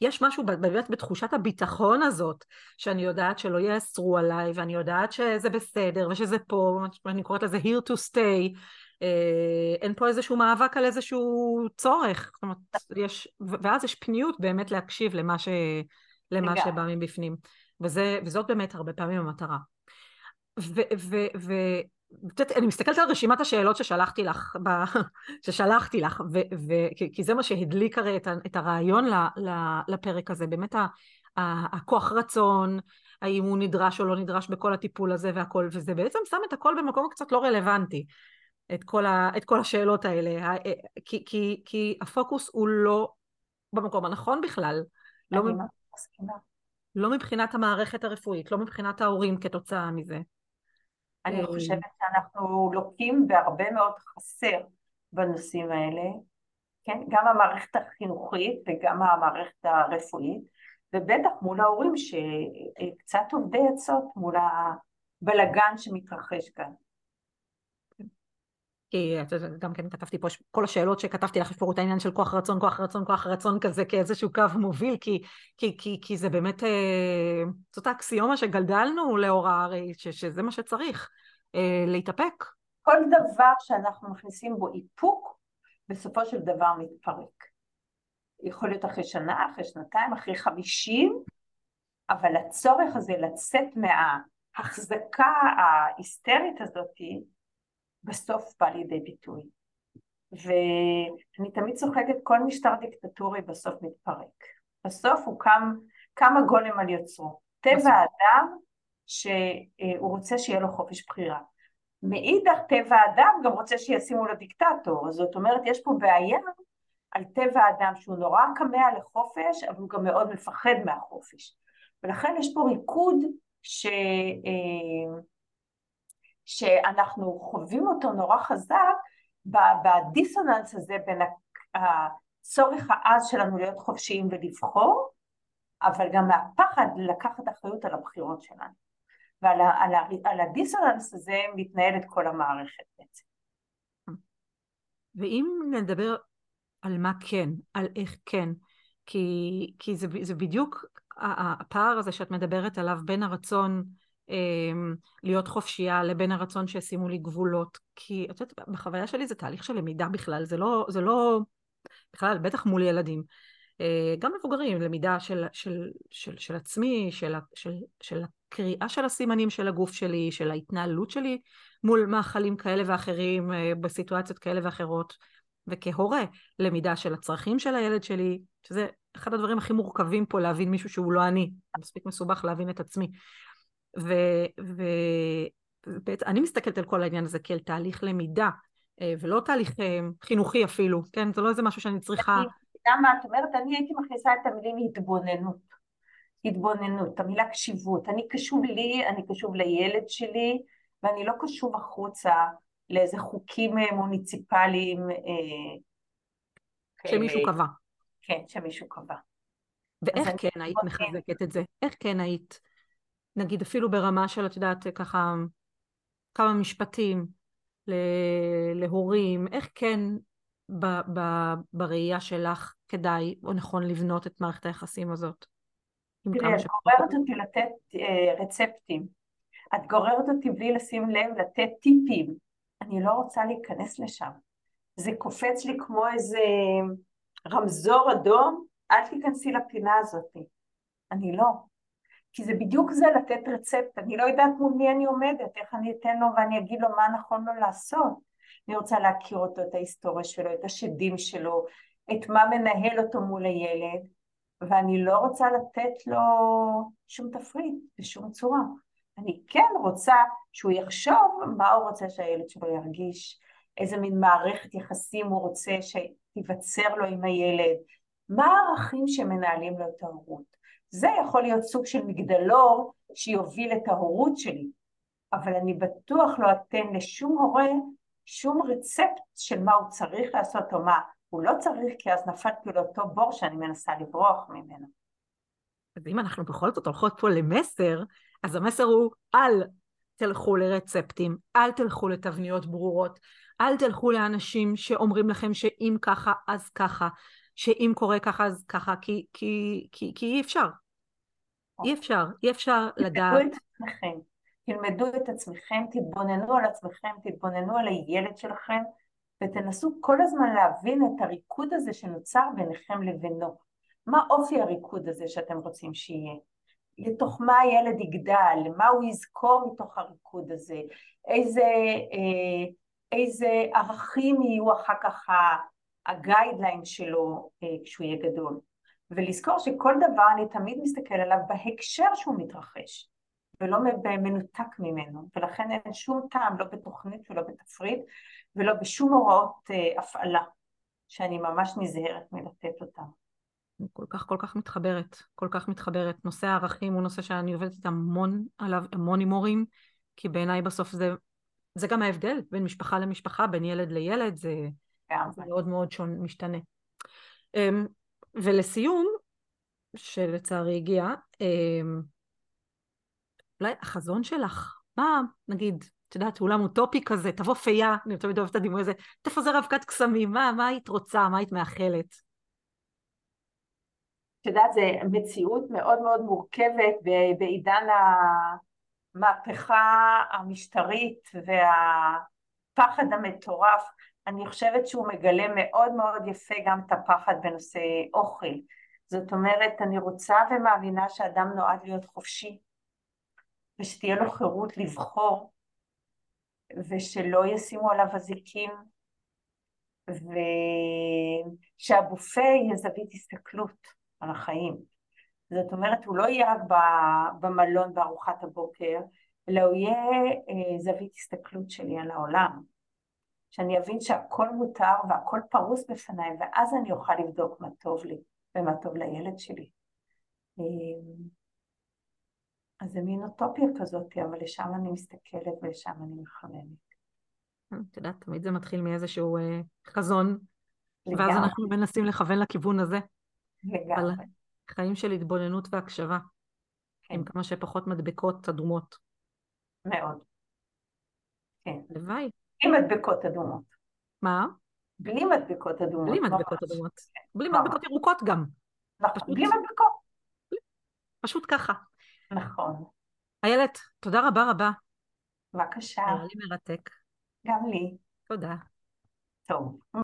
יש משהו באמת בתחושת הביטחון הזאת, שאני יודעת שלא יאסרו עליי, ואני יודעת שזה בסדר, ושזה פה, אני קוראת לזה here to stay, אה, אין פה איזשהו מאבק על איזשהו צורך, זאת אומרת, יש, ואז יש פניות באמת להקשיב למה, ש, למה שבא מבפנים, וזה, וזאת באמת הרבה פעמים המטרה. ו, ו, ו, אני מסתכלת על רשימת השאלות ששלחתי לך, ב, <laughs> ששלחתי לך, ו, ו, כי זה מה שהדליק הרי את, את הרעיון ל, ל, לפרק הזה, באמת ה, ה, הכוח רצון, האם הוא נדרש או לא נדרש בכל הטיפול הזה והכל, וזה בעצם שם את הכל במקום קצת לא רלוונטי, את כל, ה, את כל השאלות האלה, כי, כי, כי הפוקוס הוא לא במקום הנכון בכלל. לא. לא מבחינת המערכת הרפואית, לא מבחינת ההורים כתוצאה מזה. אני אה, חושבת שאנחנו לוקים בהרבה מאוד חסר בנושאים האלה, כן? גם המערכת החינוכית וגם המערכת הרפואית, ובטח מול ההורים שקצת עובדי עצות מול הבלגן שמתרחש כאן. כי גם כן כתבתי פה, כל השאלות שכתבתי לך, יש פה את העניין של כוח רצון, כוח רצון, כוח רצון כזה כאיזשהו קו מוביל, כי, כי, כי, כי זה באמת, אה, זאת האקסיומה שגדלנו לאורה, הרי שזה מה שצריך, אה, להתאפק. כל דבר שאנחנו מכניסים בו איפוק, בסופו של דבר מתפרק. יכול להיות אחרי שנה, אחרי שנתיים, אחרי חמישים, אבל הצורך הזה לצאת מההחזקה ההיסטרית הזאתי, בסוף בא לידי ביטוי. ואני תמיד צוחקת, כל משטר דיקטטורי בסוף מתפרק. בסוף הוא קם, קם הגולם על יוצרו. טבע האדם שהוא רוצה שיהיה לו חופש בחירה. מאידך טבע האדם גם רוצה שישימו לו דיקטטור, זאת אומרת יש פה בעיה על טבע האדם שהוא נורא כמה לחופש אבל הוא גם מאוד מפחד מהחופש ולכן יש פה ריקוד ש... שאנחנו חווים אותו נורא חזק בדיסוננס הזה בין הצורך העז שלנו להיות חופשיים ולבחור, אבל גם מהפחד לקחת אחריות על הבחירות שלנו. ועל על על הדיסוננס הזה מתנהלת כל המערכת בעצם. ואם נדבר על מה כן, על איך כן, כי, כי זה, זה בדיוק הפער הזה שאת מדברת עליו בין הרצון להיות חופשייה לבין הרצון שישימו לי גבולות. כי את יודעת, בחוויה שלי זה תהליך של למידה בכלל, זה לא, זה לא בכלל, בטח מול ילדים. אה, גם מבוגרים, למידה של, של, של, של עצמי, של, של, של הקריאה של הסימנים של הגוף שלי, של ההתנהלות שלי מול מאכלים כאלה ואחרים אה, בסיטואציות כאלה ואחרות. וכהורה, למידה של הצרכים של הילד שלי, שזה אחד הדברים הכי מורכבים פה להבין מישהו שהוא לא אני. מספיק מסובך להבין את עצמי. ואני מסתכלת על כל העניין הזה כאל תהליך למידה, אה, ולא תהליך אה, חינוכי אפילו, כן? זה לא איזה משהו שאני צריכה... למה את אומרת? אני הייתי מכניסה את המילים התבוננות. התבוננות, המילה קשיבות. אני קשוב לי, אני קשוב לילד שלי, ואני לא קשוב החוצה לאיזה חוקים אה, מוניציפליים. שמישהו קבע. כן, שמישהו קבע. ואיך כן היית מחזקת את זה? איך כן היית נגיד אפילו ברמה של, את יודעת, ככה כמה משפטים להורים, איך כן ב, ב, בראייה שלך כדאי או נכון לבנות את מערכת היחסים הזאת? את גוררת אותי לתת אה, רצפטים. את גוררת אותי בלי לשים לב לתת טיפים. אני לא רוצה להיכנס לשם. זה קופץ לי כמו איזה רמזור אדום, אל תיכנסי לפינה הזאת. אני לא. כי זה בדיוק זה לתת רצפט, אני לא יודעת מול מי אני עומדת, איך אני אתן לו ואני אגיד לו מה נכון לו לעשות. אני רוצה להכיר אותו, את ההיסטוריה שלו, את השדים שלו, את מה מנהל אותו מול הילד, ואני לא רוצה לתת לו שום תפריט בשום צורה. אני כן רוצה שהוא יחשוב מה הוא רוצה שהילד שלו ירגיש, איזה מין מערכת יחסים הוא רוצה שתיווצר לו עם הילד, מה הערכים שמנהלים לו את ההורות. זה יכול להיות סוג של מגדלור שיוביל את ההורות שלי, אבל אני בטוח לא אתן לשום הורה שום רצפט של מה הוא צריך לעשות או מה. הוא לא צריך, כי אז נפלתי לאותו בור שאני מנסה לברוח ממנו. אז אם אנחנו בכל זאת הולכות פה למסר, אז המסר הוא אל תלכו לרצפטים, אל תלכו לתבניות ברורות, אל תלכו לאנשים שאומרים לכם שאם ככה אז ככה, שאם קורה ככה אז ככה, כי, כי, כי, כי אי אפשר. אי אפשר, אי אפשר לדעת. תלמדו את עצמכם, תלמדו את עצמכם, תתבוננו על עצמכם, תתבוננו על הילד שלכם, ותנסו כל הזמן להבין את הריקוד הזה שנוצר ביניכם לבינו. מה אופי הריקוד הזה שאתם רוצים שיהיה? לתוך מה הילד יגדל, מה הוא יזכור מתוך הריקוד הזה, איזה, אה, איזה ערכים יהיו אחר כך הגיידליין שלו אה, כשהוא יהיה גדול. ולזכור שכל דבר אני תמיד מסתכל עליו בהקשר שהוא מתרחש ולא במנותק ממנו ולכן אין שום טעם לא בתוכנית ולא בתפריט ולא בשום הוראות uh, הפעלה שאני ממש נזהרת מלתת אותן. כל כך כל כך מתחברת, כל כך מתחברת. נושא הערכים הוא נושא שאני עובדת המון עליו, המון עם הורים, כי בעיניי בסוף זה, זה גם ההבדל בין משפחה למשפחה, בין ילד לילד, זה, זה מאוד מאוד שון, משתנה. אמ, ולסיום, שלצערי הגיע, אמ, אולי החזון שלך, מה, נגיד, את יודעת, אולם אוטופי כזה, תבוא פייה, אני תמיד אוהבת את הדימוי הזה, תפזר אבקת קסמים, מה, מה היית רוצה, מה היית מאחלת? את יודעת, זו מציאות מאוד מאוד מורכבת בעידן המהפכה המשטרית והפחד המטורף. אני חושבת שהוא מגלה מאוד מאוד יפה גם את הפחד בנושא אוכל. זאת אומרת, אני רוצה ומאמינה שאדם נועד להיות חופשי, ושתהיה לו חירות לבחור, ושלא ישימו עליו אזיקים, ושהבופה יהיה זווית הסתכלות על החיים. זאת אומרת, הוא לא יהיה רק במלון בארוחת הבוקר, אלא הוא יהיה אה, זווית הסתכלות שלי על העולם. שאני אבין שהכל מותר והכל פרוס בפניי, ואז אני אוכל לבדוק מה טוב לי ומה טוב לילד שלי. אה, אז זה מין אוטופיה כזאת, אבל לשם אני מסתכלת ולשם אני מכוונת. את יודעת, תמיד זה מתחיל מאיזשהו אה, חזון, לגמרי. ואז אנחנו מנסים לכוון לכיוון הזה. לגמרי. חיים של התבוננות והקשבה, כן. עם כמה שפחות מדבקות אדומות. מאוד. כן. הלוואי. בלי מדבקות אדומות. מה? בלי מדבקות אדומות. בלי מדבקות אדומות. בלי מדבקות ירוקות גם. נכון, בלי מדבקות. פשוט ככה. נכון. איילת, תודה רבה רבה. בבקשה. היה לי מרתק. גם לי. תודה. טוב.